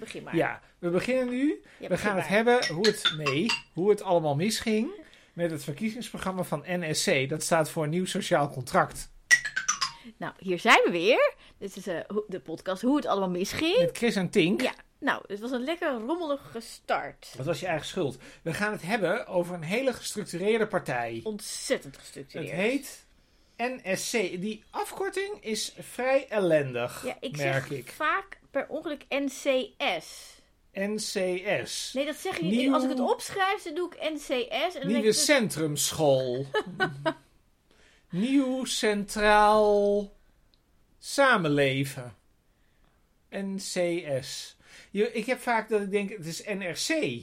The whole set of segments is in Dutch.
begin maar. Ja, we beginnen nu. Ja, We gaan het hebben hoe het, nee, hoe het allemaal misging met het verkiezingsprogramma van NSC. Dat staat voor Nieuw Sociaal Contract. Nou, hier zijn we weer. Dit is eh, de podcast Hoe het allemaal misging. Met Chris en Tink. Ja, nou, het was een lekker rommelige start. Dat was je eigen schuld. We gaan het hebben over een hele gestructureerde partij. Ontzettend Het gestructureerd. heet NSC. Die afkorting is vrij ellendig, ja, ik merk zeg ik. vaak per ongeluk NCS. NCS. Nee, dat zeg ik niet. Nieuw- Als ik het opschrijf, dan doe ik NCS. En Nieuwe ik dus- Centrumschool. Nieuw Centraal Samenleven. NCS. Je, ik heb vaak dat ik denk, het is NRC.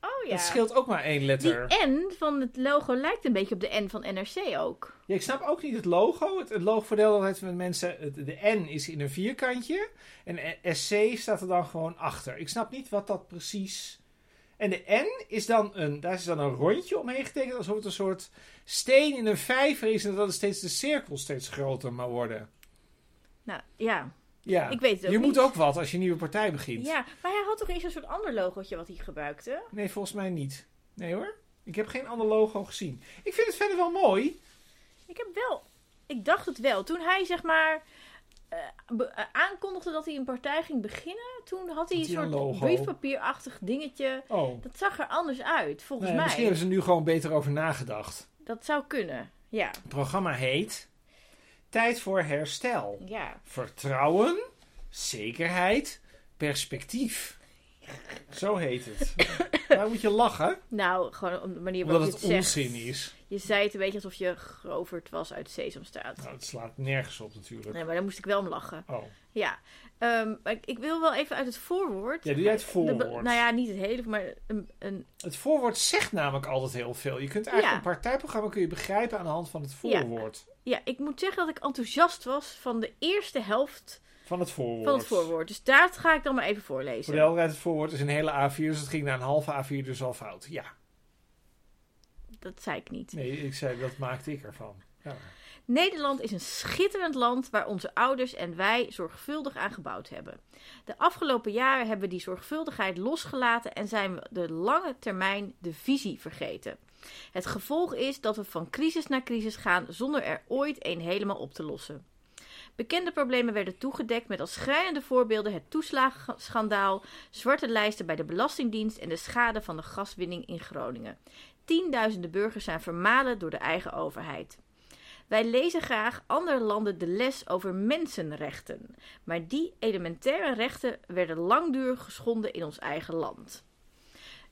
Oh ja. Dat scheelt ook maar één letter. Die N van het logo lijkt een beetje op de N van NRC ook. Ja, ik snap ook niet het logo. Het, het logo verdeelt altijd met mensen. de N is in een vierkantje. En SC staat er dan gewoon achter. Ik snap niet wat dat precies. En de N is dan een. Daar is dan een rondje omheen getekend. Alsof het een soort steen in een vijver is. En dat het steeds de cirkel steeds groter maar worden. Nou, ja. Ja, Ik weet het ook je niet. moet ook wat als je een nieuwe partij begint. Ja, maar hij had toch eens een soort ander logootje wat hij gebruikte? Nee, volgens mij niet. Nee hoor. Ik heb geen ander logo gezien. Ik vind het verder wel mooi. Ik heb wel... Ik dacht het wel. Toen hij, zeg maar... eh, eh, aankondigde dat hij een partij ging beginnen, toen had hij Had een soort briefpapierachtig dingetje. Oh. Dat zag er anders uit, volgens Nee, mij. misschien hebben ze er nu gewoon beter over nagedacht. Dat zou kunnen, ja. Het programma heet Tijd voor herstel. Ja, Vertrouwen, zekerheid, perspectief. Zo heet het. Daar moet je lachen, nou, gewoon op de manier waarop omdat je het het zegt. onzin is. Je zei het een beetje alsof je groverd was uit Sesamstraat. Nou, het slaat nergens op natuurlijk. Nee, maar daar moest ik wel om lachen. Oh, Ja, maar ik, ik wil wel even uit het voorwoord. ja, doe jij het voorwoord. nou ja, niet het hele, maar een, een Het voorwoord zegt namelijk altijd heel veel. Je kunt eigenlijk Ja. een partijprogramma kun je begrijpen aan de hand van het voorwoord. Ja, ik moet zeggen dat ik enthousiast was van de eerste helft Van het voorwoord. van het voorwoord. Dus daar ga ik dan maar even Voor voorlezen. de helderheid, het voorwoord is een hele A4, dus het ging naar een halve A4, dus al fout. Ja, Dat zei ik niet. nee, ik zei, dat maakte ik ervan. Ja. Nederland is een schitterend land waar onze ouders en wij zorgvuldig aan gebouwd hebben. De afgelopen jaren hebben we die zorgvuldigheid losgelaten en zijn we de lange termijn de visie vergeten. Het gevolg is dat we van crisis naar crisis gaan zonder er ooit een helemaal op te lossen. Bekende problemen werden toegedekt met als schrijnende voorbeelden het toeslagenschandaal, zwarte lijsten bij de Belastingdienst en de schade van de gaswinning in Groningen. Tienduizenden burgers zijn vermalen door de eigen overheid. Wij lezen graag andere landen de les over mensenrechten, maar die elementaire rechten werden langdurig geschonden in ons eigen land.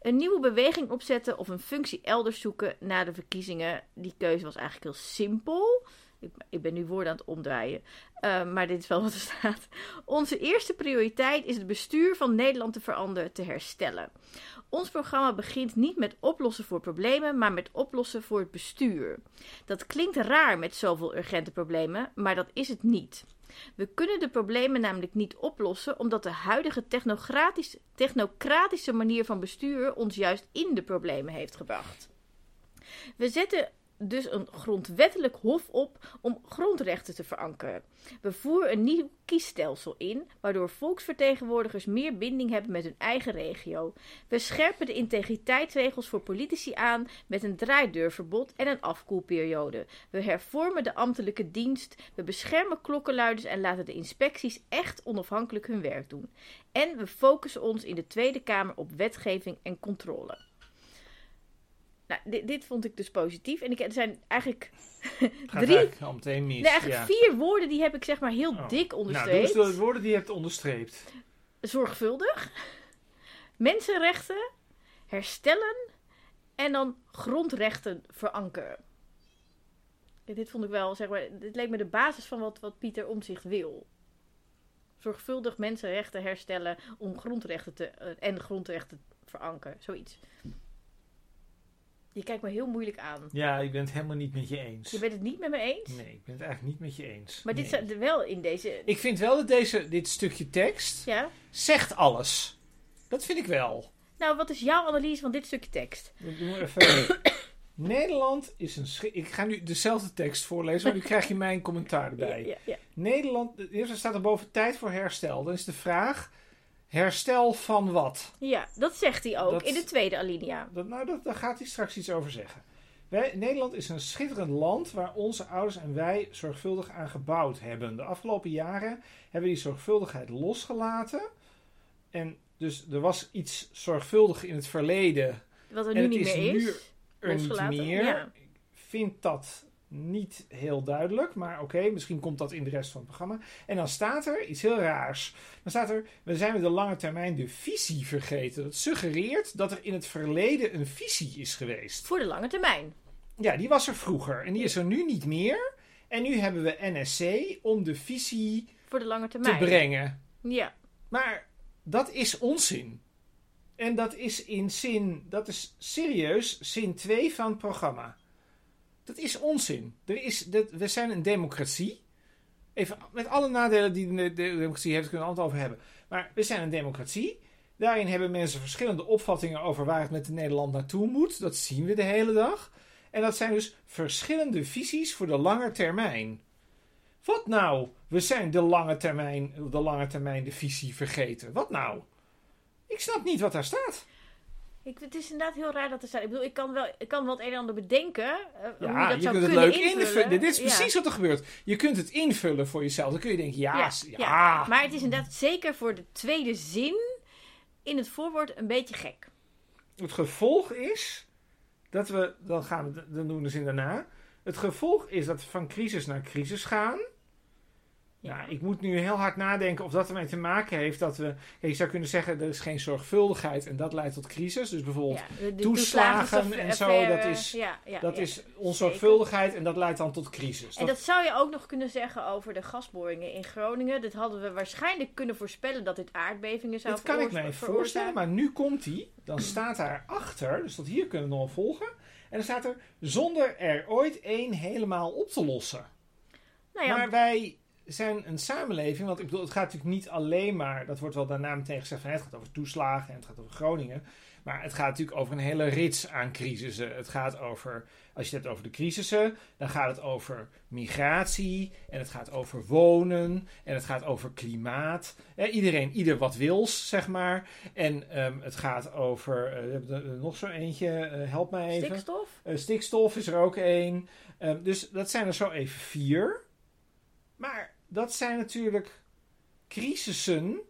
Een nieuwe beweging opzetten of een functie elders zoeken na de verkiezingen, die keuze was eigenlijk heel simpel. Ik, ik ben nu woorden aan het omdraaien, eh, maar dit is wel wat er staat. Onze eerste prioriteit is het bestuur van Nederland te veranderen, te herstellen. Ons programma begint niet met oplossen voor problemen, maar met oplossen voor het bestuur. Dat klinkt raar met zoveel urgente problemen, maar dat is het niet. We kunnen de problemen namelijk niet oplossen omdat de huidige technocratisch- technocratische manier van bestuur ons juist in de problemen heeft gebracht. We zetten dus een grondwettelijk hof op om grondrechten te verankeren. We voeren een nieuw kiesstelsel in, waardoor volksvertegenwoordigers meer binding hebben met hun eigen regio. We scherpen de integriteitsregels voor politici aan met een draaideurverbod en een afkoelperiode. We hervormen de ambtelijke dienst, we beschermen klokkenluiders en laten de inspecties echt onafhankelijk hun werk doen. En we focussen ons in de Tweede Kamer op wetgeving en controle. Nou, dit, dit vond ik dus positief. En ik, er zijn eigenlijk Drie- eigenlijk al meteen mis. Nee, eigenlijk ja. vier woorden die heb ik zeg maar heel Oh. dik Nou, onderstreept. eens de woorden die je hebt onderstreept. Zorgvuldig, mensenrechten, herstellen en dan grondrechten verankeren. Ja, dit vond ik wel, zeg maar, dit leek me de basis van wat, wat Pieter Omtzigt wil. Zorgvuldig mensenrechten herstellen om grondrechten te, eh, en grondrechten verankeren, zoiets. Je kijkt me heel moeilijk aan. Ja, ik ben het helemaal niet met je eens. Je bent het niet met me eens? Nee, ik ben het eigenlijk niet met je eens. Maar dit staat er wel in deze... Ik vind wel dat deze, dit stukje tekst Ja? zegt alles. Dat vind ik wel. Nou, wat is jouw analyse van dit stukje tekst? Ik doe even. Nederland is een schik. Ik ga nu dezelfde tekst voorlezen, maar nu krijg je mijn commentaar erbij. Ja, ja, ja. Nederland, eerst staat er boven tijd voor herstel. Dan is de vraag: Herstel van wat? Ja, dat zegt hij ook Dat- in de tweede alinea. Dat, nou, dat, daar gaat hij straks iets over zeggen. Wij, Nederland is een schitterend land waar onze ouders en wij zorgvuldig aan gebouwd hebben. De afgelopen jaren hebben we die zorgvuldigheid losgelaten. En dus er was iets zorgvuldig in het verleden Wat er nu niet is meer nu is. er Losgelaten, niet meer. ja. Ik vind dat niet heel duidelijk, maar oké, misschien komt dat in de rest van het programma. En dan staat er iets heel raars. Dan staat er, we zijn de lange termijn de visie vergeten. Dat suggereert dat er in het verleden een visie is geweest. Voor de lange termijn. Ja, die was er vroeger en die is er nu niet meer. En nu hebben we NSC om de visie Voor de lange te termijn. brengen. Ja. Maar dat is onzin. En dat is in zin, dat is serieus zin 2 van het programma. Dat is onzin. Er is, dat, we zijn een democratie. Even met alle nadelen die de, de democratie heeft, kunnen we het over hebben. Maar we zijn een democratie. Daarin hebben mensen verschillende opvattingen over waar het met de Nederland naartoe moet. Dat zien we de hele dag. En dat zijn dus verschillende visies voor de lange termijn. Wat nou? We zijn de lange termijn, de lange termijn de visie vergeten. Wat nou? Ik snap niet wat daar staat. Ik, het is inderdaad heel raar dat er staat. Ik bedoel, ik kan wel, ik kan wel het een en ander bedenken. hoe Ja, dat je kunt het leuk invullen. invullen. Dit is Ja. precies wat er gebeurt. Je kunt het invullen voor jezelf. Dan kun je denken, ja, ja. ja. Maar het is inderdaad zeker voor de tweede zin in het voorwoord een beetje gek. Het gevolg is dat we, dan gaan we, dan doen we de zin daarna. Het gevolg is dat we van crisis naar crisis gaan. Ja. Ja, ik moet nu heel hard nadenken of dat ermee te maken heeft dat we. Kijk, je zou kunnen zeggen, er is geen zorgvuldigheid en dat leidt tot crisis. Dus bijvoorbeeld, Ja, toeslagen en zo, dat is- Ja, ja, dat is onzorgvuldigheid en dat leidt dan tot crisis. En dat zou je ook nog kunnen zeggen over de gasboringen in Groningen. Dit hadden we waarschijnlijk kunnen voorspellen dat dit aardbevingen zou Dat kan ik mij veroorzaken. voorstellen, maar nu komt hij. Dan staat daar achter, dus dat hier kunnen we nog volgen. En dan staat er zonder er ooit één helemaal op te lossen. Nou ja, Maar wij zijn een samenleving, want ik bedoel, het gaat natuurlijk niet alleen maar, dat wordt wel daarna meteen gezegd van het gaat over toeslagen en het gaat over Groningen. Maar het gaat natuurlijk over een hele rits aan crisissen. Het gaat over, als je het hebt over de crisissen, dan gaat het over migratie en het gaat over wonen en het gaat over klimaat. Eh, iedereen, ieder wat wils, zeg maar. En ehm, het gaat over, we hebben er nog zo eentje, eh, help mij even. stikstof. Eh, stikstof is er ook één. Ehm, dus dat zijn er zo even vier. Maar dat zijn natuurlijk crisissen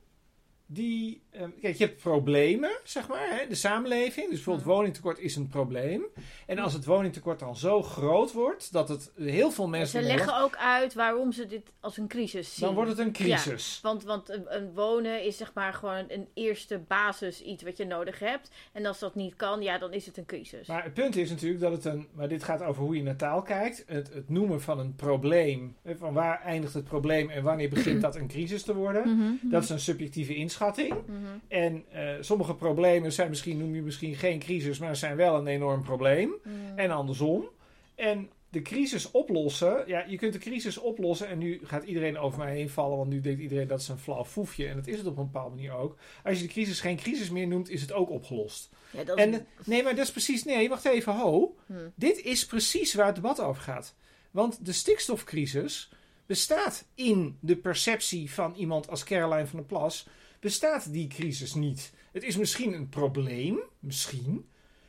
die... ehm, kijk, je hebt problemen, zeg maar, hè, de samenleving. Dus bijvoorbeeld Mhm. woningtekort is een probleem. En als het woningtekort dan zo groot wordt... dat het heel veel mensen... Ze leggen ook uit waarom ze dit als een crisis zien. dan wordt het een crisis. Want, want een, een wonen is zeg maar gewoon een eerste basis iets wat je nodig hebt. En als dat niet kan, ja, dan is het een crisis. Maar het punt is natuurlijk dat het een... Maar dit gaat over hoe je naar taal kijkt. Het, het noemen van een probleem. Van waar eindigt het probleem en wanneer begint dat een crisis te worden. Mhm, Dat is een subjectieve inschatting. Mhm. En eh, sommige problemen zijn misschien, noem je misschien geen crisis, maar zijn wel een enorm probleem. Mhm. En andersom. En de crisis oplossen, ja, je kunt de crisis oplossen en nu gaat iedereen over mij heen vallen, want nu denkt iedereen dat is een flauw foefje. En dat is het op een bepaalde manier ook. Als je de crisis geen crisis meer noemt, is het ook opgelost. Ja, dat is- En nee, maar dat is precies, nee, wacht even, ho. Hm. Dit is precies waar het debat over gaat. Want de stikstofcrisis bestaat in de perceptie van iemand als Caroline van der Plas. Bestaat die crisis niet. Het is misschien een probleem, misschien.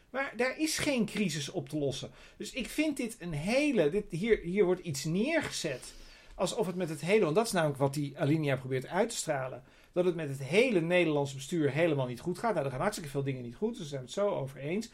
Maar daar is geen crisis op te lossen. Dus ik vind dit een hele. Dit, hier, hier wordt iets neergezet. Alsof het met het hele. Want dat is namelijk wat die Alinea probeert uit te stralen. Dat het met het hele Nederlands bestuur helemaal niet goed gaat. Nou, er gaan hartstikke veel dingen niet goed. Dus we zijn het zo over eens.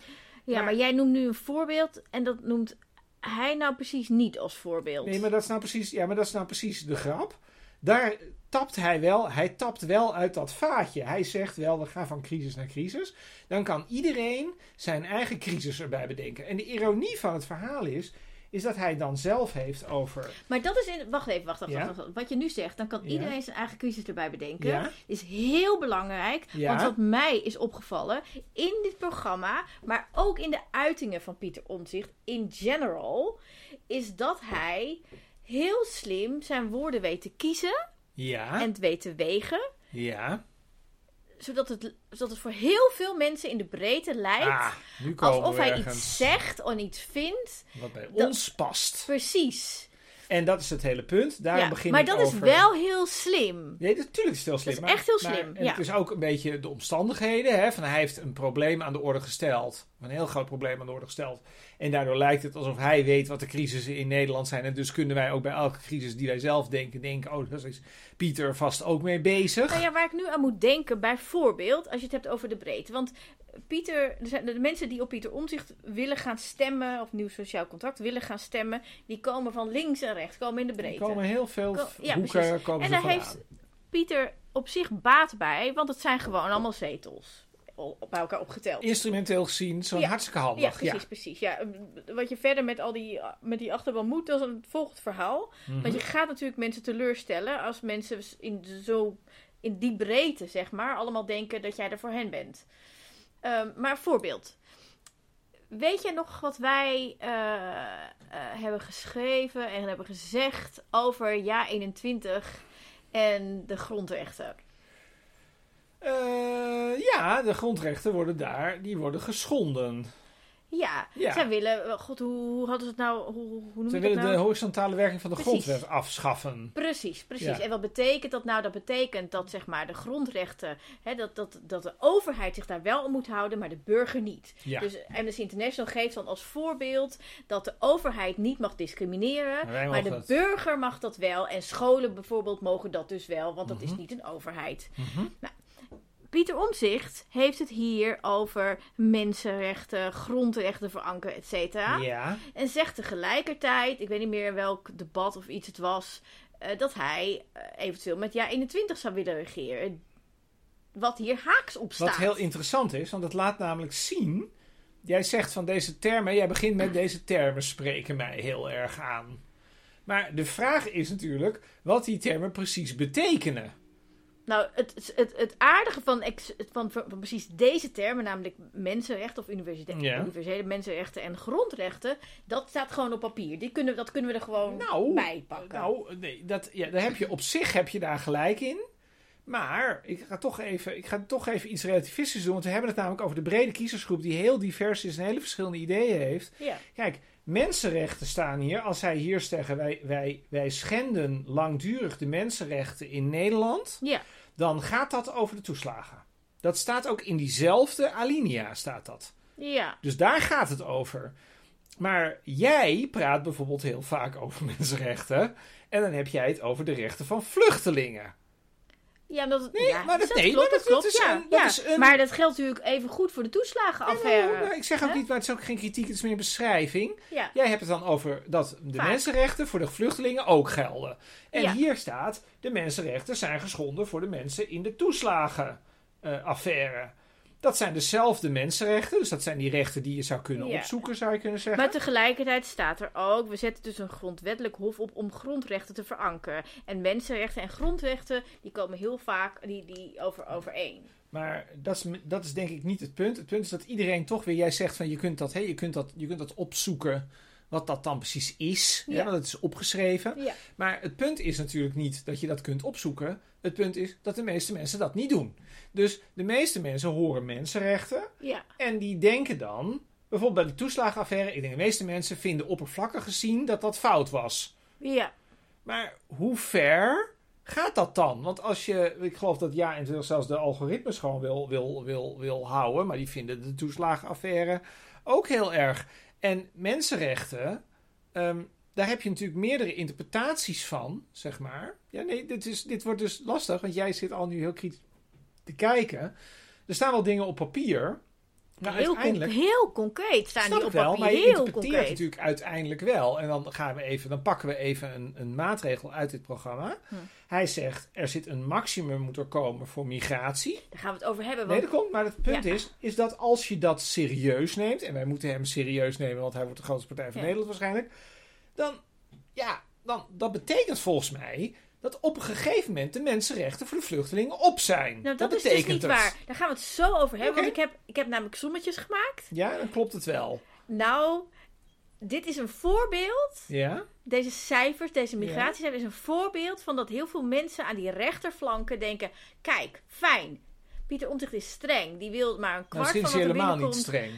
Ja, Maar- maar jij noemt nu een voorbeeld en dat noemt hij nou precies niet als voorbeeld. Nee, maar dat is nou precies, ja, maar dat is nou precies de grap. Daar tapt hij wel, hij tapt wel uit dat vaatje. Hij zegt wel, we gaan van crisis naar crisis. Dan kan iedereen zijn eigen crisis erbij bedenken. En de ironie van het verhaal is, is dat hij dan zelf heeft over... Maar dat is in. Wacht even, wacht, wacht, Ja? wacht, wacht. Wat je nu zegt, dan kan Ja. iedereen zijn eigen crisis erbij bedenken. Ja, Is heel belangrijk. Want wat mij is opgevallen in dit programma, maar ook in de uitingen van Pieter Omtzigt in general, is dat hij heel slim zijn woorden weet te kiezen ja, en weet te wegen. ja. Zodat het, zodat het voor heel veel mensen in de breedte lijkt Ah, alsof hij ergens iets zegt en iets vindt. wat bij dat- ons past. Precies. En dat is het hele punt. Daarom Ja, begin maar dat over... is wel heel slim. Nee, natuurlijk is het heel slim. is maar- echt heel maar- slim, en ja. Het is ook een beetje de omstandigheden. Hè, van hij heeft een probleem aan de orde gesteld. Een heel groot probleem aan de orde gesteld. En daardoor lijkt het alsof hij weet wat de crisissen in Nederland zijn. En dus kunnen wij ook bij elke crisis die wij zelf denken, denken: oh, daar is Pieter vast ook mee bezig. Nou ja, waar ik nu aan moet denken, bijvoorbeeld, als je het hebt over de breedte. Want Pieter, er de mensen die op Pieter Omzicht willen gaan stemmen, of nieuw sociaal contract willen gaan stemmen, die komen van links en rechts, komen in de Er breedte. komen heel veel Ko- ja, hoeken precies. komen En daar heeft Pieter op zich baat bij, want het zijn gewoon allemaal zetels. Op bij elkaar opgeteld. Instrumenteel gezien zo'n Ja. hartstikke Ja, handig. precies, precies. Ja, wat je verder met al die, met die achterban moet, dat is een volgend verhaal. Mhm. Want je gaat natuurlijk mensen teleurstellen als mensen in, zo, in die breedte, zeg maar, allemaal denken dat jij er voor hen bent. Ehm, maar voorbeeld. Weet je nog wat wij eh, eh, hebben geschreven en hebben gezegd over jaar 21 en de grondrechten? Eh, ja, de grondrechten worden daar, die worden geschonden. Ja, Ja. zij willen, oh god, hoe, hoe hadden ze het nou, hoe, hoe noem willen nou? de horizontale werking van de Precies. grondwet afschaffen. Precies, precies. Ja. En wat betekent dat nou? Dat betekent dat zeg maar de grondrechten, hè, dat, dat, dat de overheid zich daar wel om moet houden, maar de burger niet. Ja. Dus Amnesty International geeft dan als voorbeeld dat de overheid niet mag discrimineren, Maar de dat. burger mag dat wel. En scholen bijvoorbeeld mogen dat dus wel, want dat is Mhm. niet een overheid. Mhm. Pieter Omzicht heeft het hier over mensenrechten, grondrechten verankeren, et cetera. Ja. En zegt tegelijkertijd, ik weet niet meer welk debat of iets het was, eh, dat hij eh, eventueel met jaar 21 zou willen regeren. Wat hier haaks op staat. Wat heel interessant is, want het laat namelijk zien. Jij zegt van deze termen, jij begint met deze termen spreken mij heel erg aan. Maar de vraag is natuurlijk wat die termen precies betekenen. Nou, het, het, het, aardige van, ex- van, van, van precies deze termen, namelijk mensenrechten of Ja. universele mensenrechten en grondrechten, dat staat gewoon op papier. Die kunnen, dat kunnen we er gewoon Nou, bij pakken. Nou, nee, dat, ja, daar heb je op zich heb je daar gelijk in. Maar ik ga, toch even, ik ga toch even iets relativistisch doen. Want we hebben het namelijk over de brede kiezersgroep die heel divers is en hele verschillende ideeën heeft. ja. Kijk, mensenrechten staan hier. Als zij hier zeggen wij, wij, wij schenden langdurig de mensenrechten in Nederland, ja, dan gaat dat over de toeslagen. Dat staat ook in diezelfde alinea, staat dat. ja. Dus daar gaat het over. Maar jij praat bijvoorbeeld heel vaak over mensenrechten. En dan heb jij het over de rechten van vluchtelingen. Ja, het, Nee, ja, maar dat- dat nee, klopt, maar dat dat- dat klopt, is ja. een- dat ja. is een- Maar dat geldt natuurlijk even goed voor de toeslagenaffaire. Nou, ik zeg ook niet, maar het is ook geen kritiek, het is meer een beschrijving. Jij hebt het dan over dat de Vaak. mensenrechten voor de vluchtelingen ook gelden. En hier staat, de mensenrechten zijn geschonden voor de mensen in de toeslagenaffaire. Dat zijn dezelfde mensenrechten, dus dat zijn die rechten die je zou kunnen Ja. opzoeken, zou je kunnen zeggen. Maar tegelijkertijd staat er ook, we zetten dus een grondwettelijk hof op om grondrechten te verankeren. En mensenrechten en grondrechten, die komen heel vaak die, die over, overeen. Maar dat is, dat is denk ik niet het punt. Het punt is dat iedereen toch weer, jij zegt van je kunt dat, hè, je kunt dat, je kunt dat opzoeken, wat dat dan precies is. Hè, Ja. want het is opgeschreven. Ja. Maar het punt is natuurlijk niet dat je dat kunt opzoeken. Het punt is dat de meeste mensen dat niet doen. Dus de meeste mensen horen mensenrechten Ja. en die denken dan, bijvoorbeeld bij de toeslagenaffaire, ik denk de meeste mensen vinden oppervlakkig gezien dat dat fout was. Ja. Maar hoe ver gaat dat dan? Want als je, ik geloof dat ja, en zelfs de algoritmes gewoon wil, wil, wil, wil houden, maar die vinden de toeslagenaffaire ook heel erg. En mensenrechten, ehm, daar heb je natuurlijk meerdere interpretaties van, zeg maar. Ja, nee, dit, is, dit wordt dus lastig, want jij zit al nu heel kritisch te kijken. Er staan wel dingen op papier. Maar heel, uiteindelijk heel concreet staan die op wel, papier. maar je heel interpreteert concreet. natuurlijk uiteindelijk wel. En dan, gaan we even, dan pakken we even een, een maatregel uit dit programma. Hm. Hij zegt, er zit een maximum moet er komen voor migratie. Daar gaan we het over hebben. Nee, Want, dat komt. Maar het punt Ja. is, is dat als je dat serieus neemt... en wij moeten hem serieus nemen, want hij wordt de grootste partij van Ja. Nederland waarschijnlijk... dan, ja, dan, dat betekent volgens mij... dat op een gegeven moment de mensenrechten voor de vluchtelingen op zijn. nou, dat, is betekent dus niet het. waar. Daar gaan we het zo over hebben. Want ik heb, ik heb namelijk sommetjes gemaakt. Ja, dan klopt het wel. Nou, dit is een voorbeeld. Ja? Deze cijfers, deze migratiecijfers, is een voorbeeld van dat heel veel mensen aan die rechterflanken denken: kijk, fijn. Pieter Omtzigt is streng. Die wil maar een Nou, kwart misschien van is wat er helemaal niet binnenkomt. streng.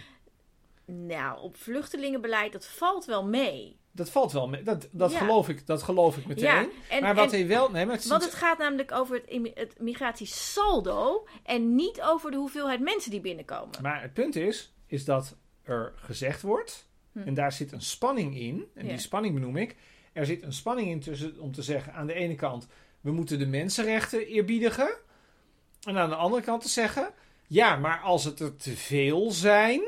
Nou, op vluchtelingenbeleid, dat valt wel mee. Dat valt wel mee. Dat, dat, Ja. geloof, ik, dat geloof ik meteen. Ja, en, maar wat en- hij wel... Nee, maar het want het gaat namelijk over het, migratiesaldo en niet over de hoeveelheid mensen die binnenkomen. Maar het punt is, is dat er gezegd wordt, Hm. en daar zit een spanning in, en Ja. die spanning benoem ik. Er zit een spanning in tussen om te zeggen, aan de ene kant, we moeten de mensenrechten eerbiedigen. En aan de andere kant te zeggen, ja, maar als het er te veel zijn.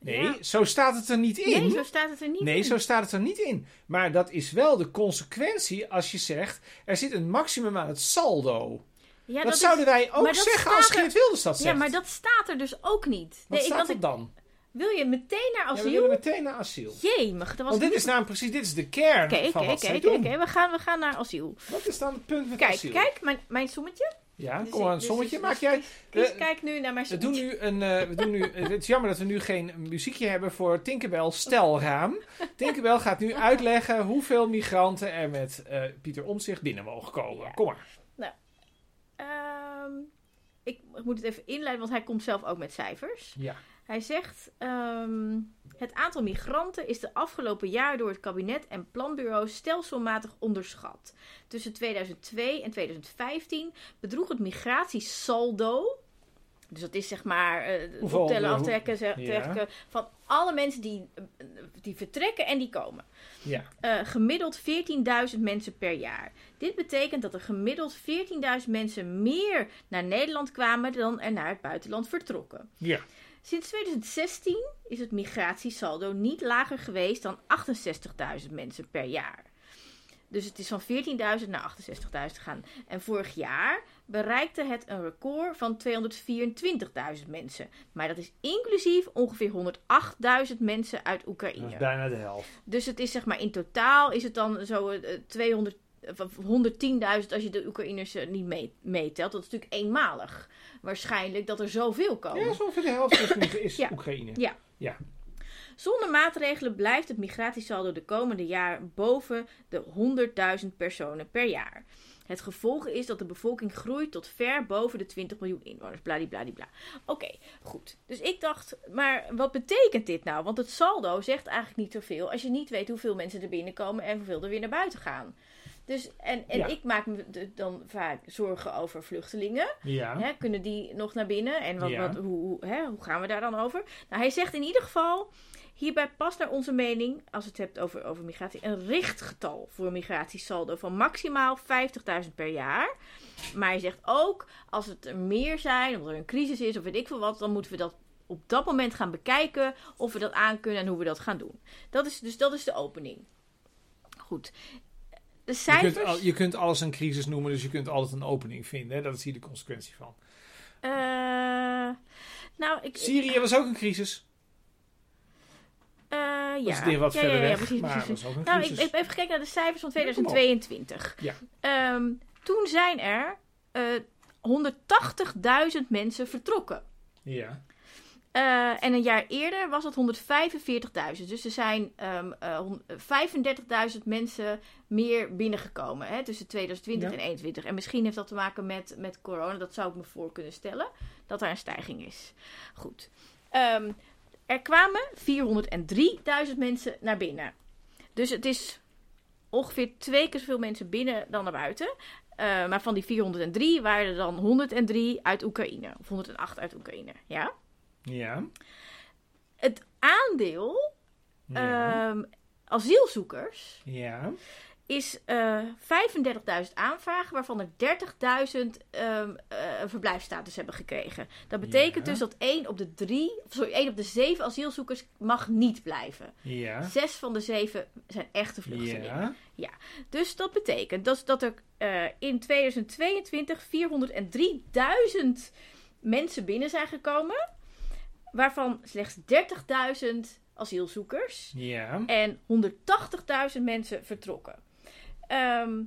Nee, Ja. zo staat het er niet in. Nee, zo staat het er niet Nee, in. zo staat het er niet in. Maar dat is wel de consequentie als je zegt, er zit een maximum aan het saldo. Ja, dat, zouden wij ook zeggen als er- Geert Wilders dat zegt. Ja, maar dat staat er dus ook niet. Wat Nee, staat er dan? wil je meteen naar Ja, we asiel? willen meteen naar asiel. Jemig, dat was Want dit niet- is namelijk precies, dit is de kern van oké, wat oké, doen. oké, we gaan, we gaan naar asiel. Wat is dan het punt met Kijk, asiel? kijk, mijn, mijn sommetje. Ja, Dus kom maar, een dus- sommetje. dus- Maak jij... Eh, kijk nu naar mijn we doen nu een... eh, we doen nu, het is jammer dat we nu geen muziekje hebben voor Tinkerbell stelraam. Tinkerbell gaat nu uitleggen hoeveel migranten er met eh, Pieter Omtzigt binnen mogen komen. Ja. Kom maar. Ehm, ik moet het even inleiden, want hij komt zelf ook met cijfers. Ja. Hij zegt: ehm, Het aantal migranten is de afgelopen jaar door het kabinet en planbureau stelselmatig onderschat. Tussen 2002 en 2015 bedroeg het migratiesaldo. Dus dat is zeg maar Hoeveel- optellen, aftrekken, zeg- Ja. van alle mensen die, die vertrekken en die komen. Ja. Eh, gemiddeld 14.000 mensen per jaar. Dit betekent dat er gemiddeld 14.000 mensen meer naar Nederland kwamen dan er naar het buitenland vertrokken. Ja. Sinds 2016 is het migratiesaldo niet lager geweest dan 68.000 mensen per jaar. Dus het is van 14.000 naar 68.000 gegaan. En vorig jaar bereikte het een record van 224.000 mensen. Maar dat is inclusief ongeveer 108.000 mensen uit Dat Oekraïne. is bijna de helft. Dus het is zeg maar in totaal is het dan zo eh, 200, of 110.000 als je de Oekraïners eh, niet mee, meetelt. Dat is natuurlijk eenmalig. Waarschijnlijk dat er zoveel komen. Ja, zo ongeveer de helft is, nu- is Ja. Oekraïne. Ja. Ja. Zonder maatregelen blijft het migratiesaldo de komende jaar boven de 100.000 personen per jaar. Het gevolg is dat de bevolking groeit tot ver boven de 20 miljoen inwoners. Bladibladibla. Oké, goed. Dus ik dacht, maar wat betekent dit nou? Want het saldo zegt eigenlijk niet zoveel als je niet weet hoeveel mensen er binnenkomen en hoeveel er weer naar buiten gaan. Dus, en en Ja. ik maak me dan vaak zorgen over vluchtelingen. Ja. Hè, kunnen die nog naar binnen? En wat, Ja. wat, hoe, hè, hoe gaan we daar dan over? Nou, hij zegt in ieder geval... Hierbij past naar onze mening, als het hebt over, over migratie, een richtgetal voor migratiesaldo van maximaal 50.000 per jaar. Maar hij zegt ook, als het er meer zijn, omdat er een crisis is of weet ik veel wat, dan moeten we dat op dat moment gaan bekijken of we dat aankunnen en hoe we dat gaan doen. Dat is, dus dat is de opening. Goed. De Je cijfers... kunt, je kunt alles een crisis noemen, dus je kunt altijd een opening vinden. Hè? Dat is hier de consequentie van. Eh, nou, ik... Syrië was ook een crisis. Eh, ja. Dat is weer wat ja, verder ja, ja, weg, precies, maar precies. is ook een Nou, ik crisis. heb even gekeken naar de cijfers van Ja, kom op. 2022. Ja. Ehm, toen zijn er eh 180.000 mensen vertrokken. Ja. Eh, en een jaar eerder was het 145.000. Dus er zijn eh, hon- 35.000 mensen meer binnengekomen hè, tussen 2020 Ja. en 2021. En misschien heeft dat te maken met, met corona. Dat zou ik me voor kunnen stellen. Dat er een stijging is. Goed. Ehm, er kwamen 403.000 mensen naar binnen. Dus het is ongeveer twee keer zoveel mensen binnen dan naar buiten. Eh, maar van die 403 waren er dan 103 uit Oekraïne. Of 108 uit Oekraïne. Ja? Ja. Het aandeel Ja. ehm, asielzoekers ja. is eh 35.000 aanvragen, waarvan er 30.000 ehm, eh, een verblijfsstatus hebben gekregen. Dat betekent Ja. dus dat 1 op de 3, sorry, 1 op de 7 asielzoekers mag niet blijven. Ja. 6 van de 7 zijn echte vluchtelingen. Ja. Dus dat betekent dat, dat er eh, in 2022 403.000 mensen binnen zijn gekomen, waarvan slechts 30.000 asielzoekers Ja. en 180.000 mensen vertrokken. Ehm,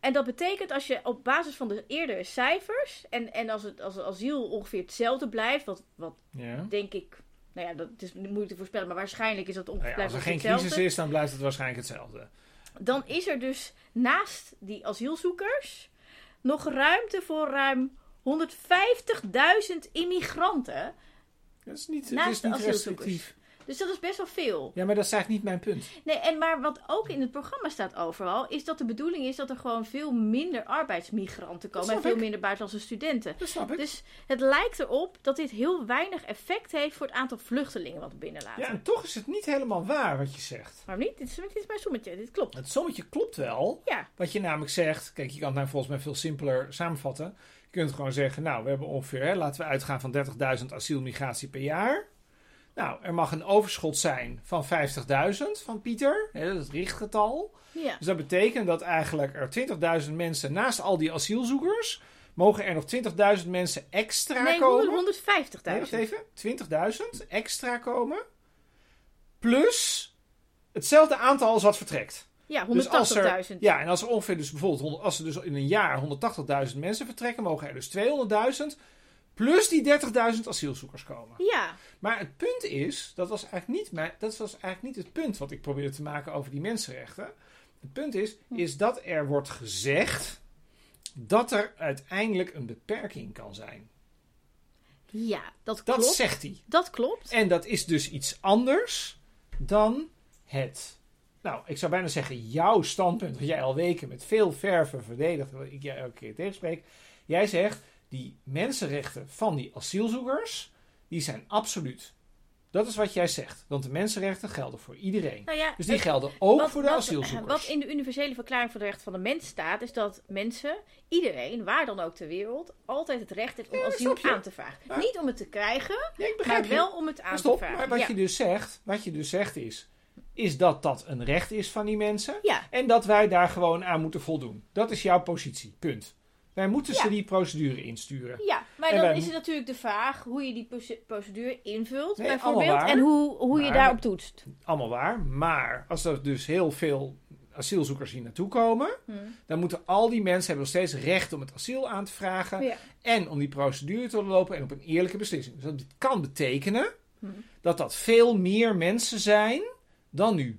en dat betekent als je op basis van de eerdere cijfers en, en als het als het asiel ongeveer hetzelfde blijft, wat, wat Ja. denk ik, nou ja, dat is moeilijk te voorspellen, maar waarschijnlijk is dat Nou ongeveer ja, als er geen hetzelfde crisis is, dan blijft het waarschijnlijk hetzelfde. dan is er dus naast die asielzoekers nog ruimte voor ruim 150.000 immigranten. Dat is niet, het Naast is niet restrictief. Dus dat is best wel veel. Ja, maar dat is eigenlijk niet mijn punt. Nee, en maar wat ook in het programma staat overal, is dat de bedoeling is dat er gewoon veel minder arbeidsmigranten komen. En veel ik. minder buitenlandse studenten. Dat snap ik. Dus het lijkt erop dat dit heel weinig effect heeft voor het aantal vluchtelingen wat we binnenlaten. Ja, en toch is het niet helemaal waar wat je zegt. Waarom niet? Dit is, dit is mijn sommetje, dit klopt. Het sommetje klopt wel. Ja, Wat je namelijk zegt, kijk, je kan het nou volgens mij veel simpeler samenvatten. Je kunt gewoon zeggen, nou, we hebben ongeveer, hè, laten we uitgaan van 30.000 asielmigratie per jaar. Nou, er mag een overschot zijn van 50.000 van Pieter, hè, dat is het richtgetal. ja. Dus dat betekent dat eigenlijk er 20.000 mensen, naast al die asielzoekers, mogen er nog 20.000 mensen extra Nee, komen. 150.000. Nee, wacht even. 20.000 extra komen. Plus hetzelfde aantal als wat vertrekt. Ja, 180.000. Dus ja, en als er ongeveer dus bijvoorbeeld, 100 als er dus in een jaar 180.000 mensen vertrekken, mogen er dus 200.000 plus die 30.000 asielzoekers komen. Ja, Maar het punt is, dat was, eigenlijk niet mijn, dat was eigenlijk niet het punt wat ik probeerde te maken over die mensenrechten. Het punt is, Hm. is dat er wordt gezegd dat er uiteindelijk een beperking kan zijn. ja, dat Dat klopt. zegt hij. Dat klopt. En dat is dus iets anders dan het. Nou, ik zou bijna zeggen, jouw standpunt, wat jij al weken met veel verven verdedigt, wat ik jij elke keer tegenspreek. Jij zegt, die mensenrechten van die asielzoekers, die zijn absoluut. Dat is wat jij zegt. Want de mensenrechten gelden voor iedereen. Nou ja, Dus die gelden ook wat- voor de wat- asielzoekers. Wat in de universele verklaring van de rechten van de mens staat, is dat mensen, iedereen, waar dan ook ter wereld, altijd het recht heeft om Ja, asiel je. aan te vragen. Niet om het te krijgen, Ja, maar je. wel om het aan Maar te vragen. maar wat, je dus zegt, wat je dus zegt is, is dat dat een recht is van die mensen. ja, En dat wij daar gewoon aan moeten voldoen. Dat is jouw positie. Punt. Wij moeten ze die procedure insturen. ja, maar En dan is het natuurlijk de vraag hoe je die proce- procedure invult, Nee, bijvoorbeeld, waar. en hoe, hoe je daarop toetst. Allemaal waar. Maar als er dus heel veel asielzoekers hier naartoe komen, Hm. dan moeten al die mensen hebben nog steeds recht om het asiel aan te vragen. Ja. En om die procedure te lopen en op een eerlijke beslissing. Dus dat kan betekenen Hm. dat dat veel meer mensen zijn dan nu.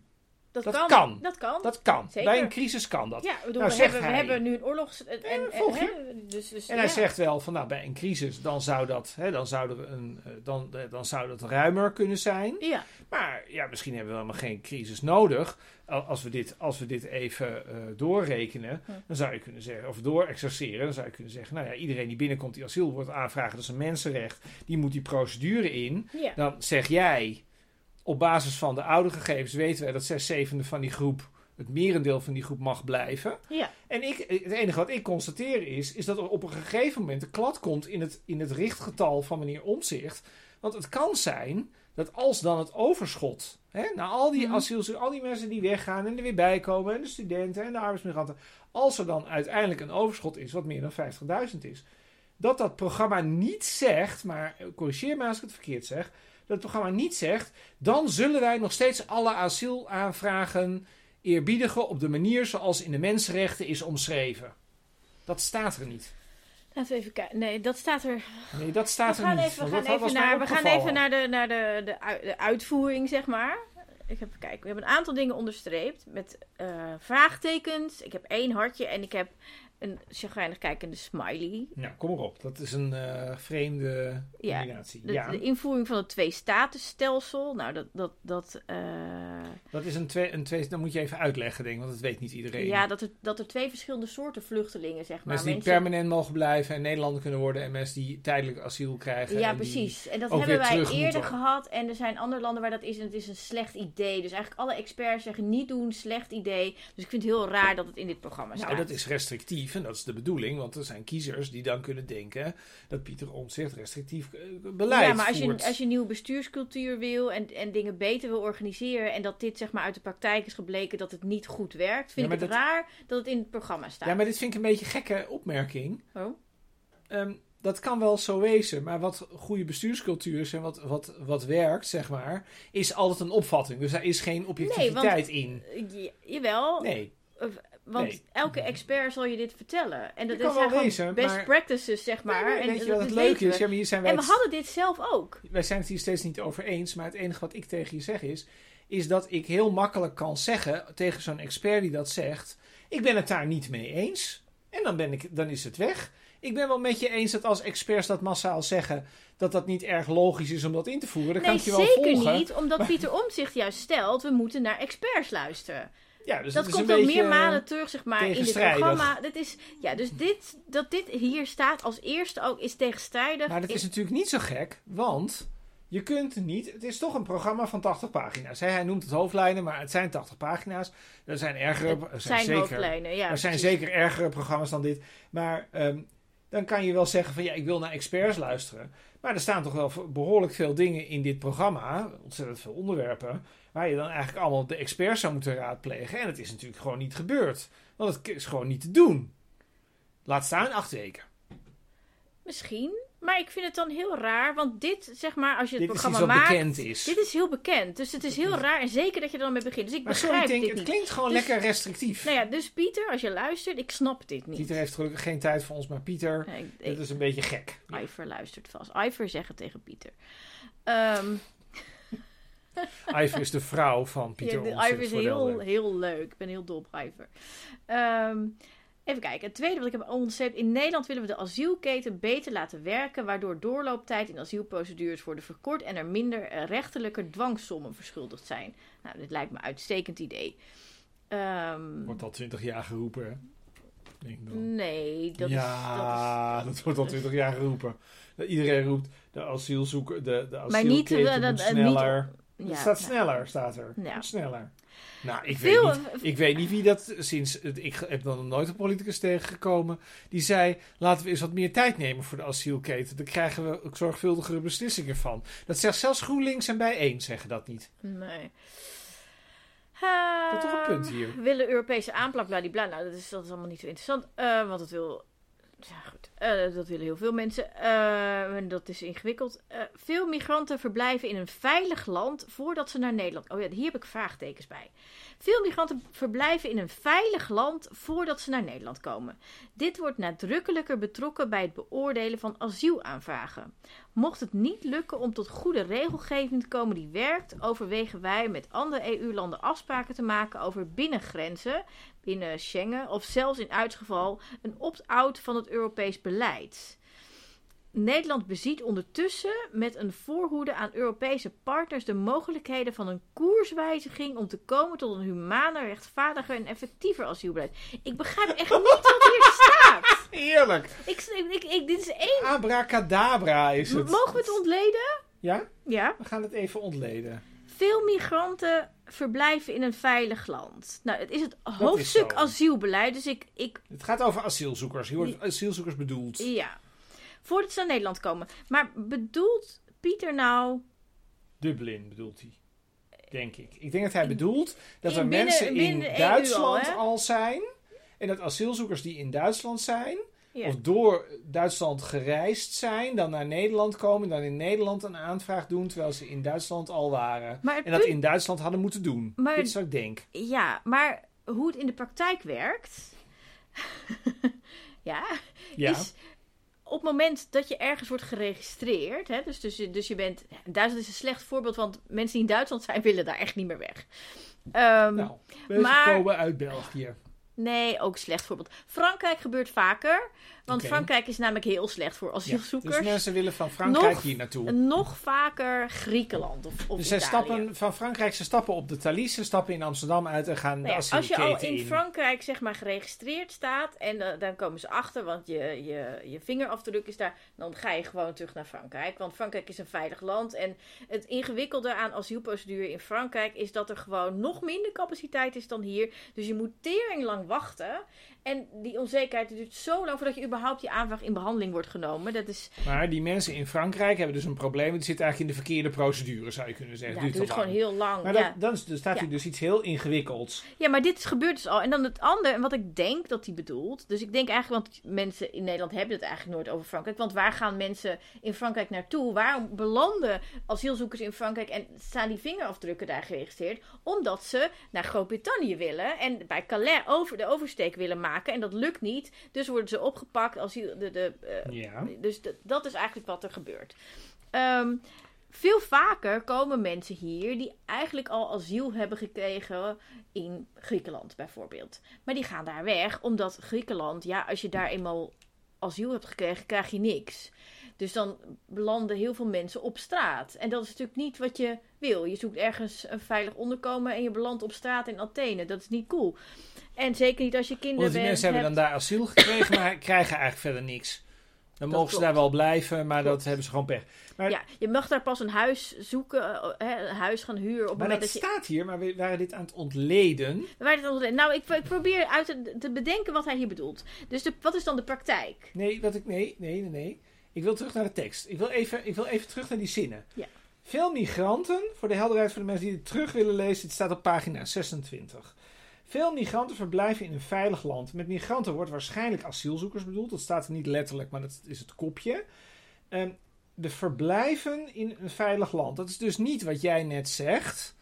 Dat, Dat kan. kan. Dat kan. Dat kan. Zeker. Bij een crisis kan dat. ja, bedoel, Nou, we, hebben, we hebben nu een oorlogs... En, dus, dus, En hij zegt wel van nou, bij een crisis dan zou dat, hè, dan zouden we een, eh, dan, eh, dan zou dat ruimer kunnen zijn. Ja, Maar ja, misschien hebben we helemaal geen crisis nodig. Al- Als we dit, als we dit even eh, doorrekenen, Hm. dan zou je kunnen zeggen, of doorexerceren, dan zou je kunnen zeggen, nou ja, iedereen die binnenkomt die asiel wordt aanvragen, dat is een mensenrecht, die moet die procedure in. ja. Dan zeg jij, op basis van de oude gegevens weten wij dat zes zevende van die groep, het merendeel van die groep mag blijven. ja. En ik, het enige wat ik constateer is, is dat er op een gegeven moment een klad komt in het, in het richtgetal van meneer Omzicht. Want het kan zijn dat als dan het overschot, hè, na al die Mhm. asielzoekers, al die mensen die weggaan en er weer bij komen, en de studenten en de arbeidsmigranten, als er dan uiteindelijk een overschot is wat meer dan 50.000 is, dat dat programma niet zegt, maar eh, corrigeer me als ik het verkeerd zeg, dat het programma niet zegt, dan zullen wij nog steeds alle asielaanvragen eerbiedigen op de manier zoals in de mensenrechten is omschreven. Dat staat er niet. Laten we even kijken. Nee, dat staat er. Nee, dat staat we er gaan niet. even, we gaan even, naar, we gaan even naar, de, naar de, de uitvoering, zeg maar. Ik heb kijken. We hebben een aantal dingen onderstreept met eh, vraagtekens. Ik heb één hartje en ik heb een chagrijnig kijkende smiley. Nou, kom erop. Dat is een eh, vreemde Ja, combinatie. De, Ja, de invoering van het twee-statusstelsel. Nou, dat. dat, dat eh, dat is een twee, een twee... Dan moet je even uitleggen, denk ik, want dat weet niet iedereen. ja, dat er, dat er twee verschillende soorten vluchtelingen, zeg maar. mensen die permanent mogen blijven en Nederlander kunnen worden... en mensen die tijdelijk asiel krijgen. Ja, en precies. En dat hebben wij eerder moeten. gehad. En er zijn andere landen waar dat is. En het is een slecht idee. Dus eigenlijk alle experts zeggen niet doen, slecht idee. Dus ik vind het heel raar dat het in dit programma staat. Nou, dat is restrictief dat is de bedoeling, want er zijn kiezers die dan kunnen denken dat Pieter Omtzigt restrictief eh, beleid ja, maar als je, als je nieuwe bestuurscultuur wil en, en dingen beter wil organiseren en dat dit zeg maar uit de praktijk is gebleken dat het niet goed werkt, vind Ja, ik het raar dat het in het programma staat. Ja, maar dit vind ik een beetje een gekke opmerking. Oh. Ehm, dat kan wel zo wezen, maar wat goede bestuurscultuur is en wat, wat, wat werkt, zeg maar, is altijd een opvatting. Dus daar is geen objectiviteit in. Je- jawel, Nee, want nee. elke expert zal je dit vertellen. En dat is wezen, best maar- practices, zeg maar. en weet je wat het weten is? Ja, hier zijn wij En we het- hadden dit zelf ook. wij zijn het hier steeds niet over eens, maar het enige wat ik tegen je zeg is, is dat ik heel makkelijk kan zeggen tegen zo'n expert die dat zegt, ik ben het daar niet mee eens. En dan, ben ik, dan is het weg. Ik ben wel met je eens dat als experts dat massaal zeggen, dat dat niet erg logisch is om dat in te voeren. Dat kan nee, ik je wel zeker volgen. niet, omdat Pieter Omtzigt juist stelt, we moeten naar experts luisteren. Ja, dus dat komt beetje, meer malen terug, zeg maar, in dit programma. Dat is, ja, dus dit, dat dit hier staat als eerste ook is tegenstrijdig. Maar dat is natuurlijk niet zo gek, want je kunt niet. Het is toch een programma van 80 pagina's. Hè? Hij noemt het hoofdlijnen, maar het zijn 80 pagina's. Er zijn ergere. Er zijn, zijn zeker, ja. er zijn zeker ergere programma's dan dit. Maar ehm, dan kan je wel zeggen van ja, ik wil naar experts luisteren. Maar er staan toch wel behoorlijk veel dingen in dit programma, ontzettend veel onderwerpen, waar je dan eigenlijk allemaal de experts zou moeten raadplegen. En het is natuurlijk gewoon niet gebeurd. Want het is gewoon niet te doen. Laat staan acht weken. Misschien. Maar ik vind het dan heel raar, want dit, zeg maar, als je het Dit programma maakt... bekend is. Dit is heel bekend, dus het is heel raar. En zeker dat je er dan mee begint. Dus ik Maar sorry, begrijp ik denk, dit het niet. klinkt gewoon Dus- lekker restrictief. Nou ja, dus Pieter, als je luistert, ik snap dit niet. Pieter heeft gelukkig geen tijd voor ons, maar Pieter, Nee, ik- dit is een beetje gek. Iver luistert vast. Iver zegt het tegen Pieter. Ehm Iver is de vrouw van Pieter ja, Iver is heel, heel leuk. Ik ben heel dol op Iver. Ehm, even kijken. Het tweede wat ik heb onderstreept. In Nederland willen we de asielketen beter laten werken... waardoor doorlooptijd in asielprocedures worden verkort... en er minder rechterlijke dwangsommen verschuldigd zijn. Nou, dit lijkt me een uitstekend idee. Ehm, Wordt al twintig jaar geroepen, hè? Nee, dat ja, is... dat, wordt al twintig jaar geroepen. Iedereen roept, de asielzoeker, de, de Maar niet, eh, dat- eh, niet- sneller. Ja, het staat nou, sneller, staat er. Ja. Sneller. Nou, ik Veel- weet, niet, ik weet niet wie dat sinds... het- Ik heb dan nooit een politicus tegengekomen die zei... laten we eens wat meer tijd nemen voor de asielketen. Dan krijgen we ook zorgvuldigere beslissingen van. Dat zegt zelfs GroenLinks en Bijeen zeggen dat niet. Nee. Dat is toch een punt hier. Ehm, Willen Europese aanplak, bladibla. Nou, dat is, dat is allemaal niet zo interessant. eh, want dat wil... Ja, goed. eh, dat willen heel veel mensen. en dat is ingewikkeld. Eh, veel migranten verblijven in een veilig land voordat ze naar Nederland... Oh ja, hier heb ik vraagtekens bij. Veel migranten verblijven in een veilig land voordat ze naar Nederland komen. Dit wordt nadrukkelijker betrokken bij het beoordelen van asielaanvragen. Mocht het niet lukken om tot goede regelgeving te komen die werkt, overwegen wij met andere EU-landen afspraken te maken over binnengrenzen, binnen Schengen, of zelfs in uitgeval een opt-out van het Europees beleid. Nederland beziet ondertussen met een voorhoede aan Europese partners de mogelijkheden van een koerswijziging om te komen tot een humaner, rechtvaardiger en effectiever asielbeleid. Ik begrijp echt niet wat hier staat. Heerlijk! Ik, ik, ik, dit is één. Abracadabra is het. Mogen we het ontleden? Ja? Ja. We gaan het even ontleden. Veel migranten verblijven in een veilig land. Nou, het is het hoofdstuk asielbeleid, dus ik, ik Het gaat over asielzoekers. Hier wordt asielzoekers bedoeld. ja. Voordat ze naar Nederland komen. Maar bedoelt Pieter nou Dublin bedoelt hij. Denk ik. Ik denk dat hij bedoelt dat In er binnen- mensen in binnen EU Duitsland al, zijn. En dat asielzoekers die in Duitsland zijn. Of door Duitsland gereisd zijn. Dan naar Nederland komen. Dan in Nederland een aanvraag doen. Terwijl ze in Duitsland al waren. En dat in Duitsland hadden moeten doen. Maar- Dit is wat ik denk. Ja, maar hoe het in de praktijk werkt. ja, Ja. is op het moment dat je ergens wordt geregistreerd. Hè, dus, dus, dus je bent. Duitsland is een slecht voorbeeld, want mensen die in Duitsland zijn, willen daar echt niet meer weg. Ehm, nou, we maar- komen uit België. Nee, ook slecht voorbeeld. Frankrijk gebeurt vaker. Want. Frankrijk is namelijk heel slecht voor Ja, asielzoekers. dus mensen willen van Frankrijk Nog- hier naartoe. Nog vaker Griekenland of, of Dus Italië. stappen van Frankrijk, ze stappen op de Thalys, ze stappen in Amsterdam uit en gaan Nou de ja, als je al in. Frankrijk zeg maar geregistreerd staat en eh, dan komen ze achter, want je, je, je vingerafdruk is daar, dan ga je gewoon terug naar Frankrijk. Want Frankrijk is een veilig land en het ingewikkelde aan asielprocedure in Frankrijk is dat er gewoon nog minder capaciteit is dan hier. Dus je moet tering lang wachten en die onzekerheid duurt zo lang voordat je überhaupt je aanvraag in behandeling wordt genomen. Dat is, Maar die mensen in Frankrijk hebben dus een probleem. Die zitten eigenlijk in de verkeerde procedure, zou je kunnen zeggen. ja, het duurt gewoon heel lang. Maar ja. dat, dan, staat Ja. hier dus iets heel ingewikkelds. Ja, maar dit gebeurt dus al. En dan het andere, en wat ik denk dat hij bedoelt. Dus ik denk eigenlijk, want mensen in Nederland hebben het eigenlijk nooit over Frankrijk. Want waar gaan mensen in Frankrijk naartoe? Waarom belanden asielzoekers in Frankrijk en staan die vingerafdrukken daar geregistreerd? Omdat ze naar Groot-Brittannië willen en bij Calais over de oversteek willen maken. En dat lukt niet. Dus worden ze opgepakt. Asiel, de, de, eh, Ja. dus de- dat is eigenlijk wat er gebeurt. Ehm, veel vaker komen mensen hier die eigenlijk al asiel hebben gekregen in Griekenland bijvoorbeeld. Maar die gaan daar weg omdat Griekenland, ja, als je daar eenmaal asiel hebt gekregen, krijg je niks. Dus dan belanden heel veel mensen op straat. En dat is natuurlijk niet wat je wil. Je zoekt ergens een veilig onderkomen en je belandt op straat in Athene. Dat is niet cool. En zeker niet als je kinderen Want die bent, mensen hebben hebt. dan daar asiel gekregen, maar krijgen eigenlijk verder niks. Dan Dat mogen ze daar wel blijven, maar Klopt. dat hebben ze gewoon pech. Maar, Ja, je mag daar pas een huis zoeken, eh, hè, een huis gaan huren op het maar dat dat je... staat hier, maar we waren dit aan het ontleden. Waar dit dan- Nou, ik, ik probeer uit te, te bedenken wat hij hier bedoelt. Dus de, wat is dan de praktijk? Nee, wat ik, nee, nee, nee, nee. Ik wil terug naar de tekst. Ik wil even, ik wil even terug naar die zinnen. Ja. Veel migranten, voor de helderheid voor de mensen die het terug willen lezen, het staat op pagina 26. Veel migranten verblijven in een veilig land. Met migranten wordt waarschijnlijk asielzoekers bedoeld. Dat staat er niet letterlijk, maar dat is het kopje. Ehm, de verblijven in een veilig land. Dat is dus niet wat jij net zegt.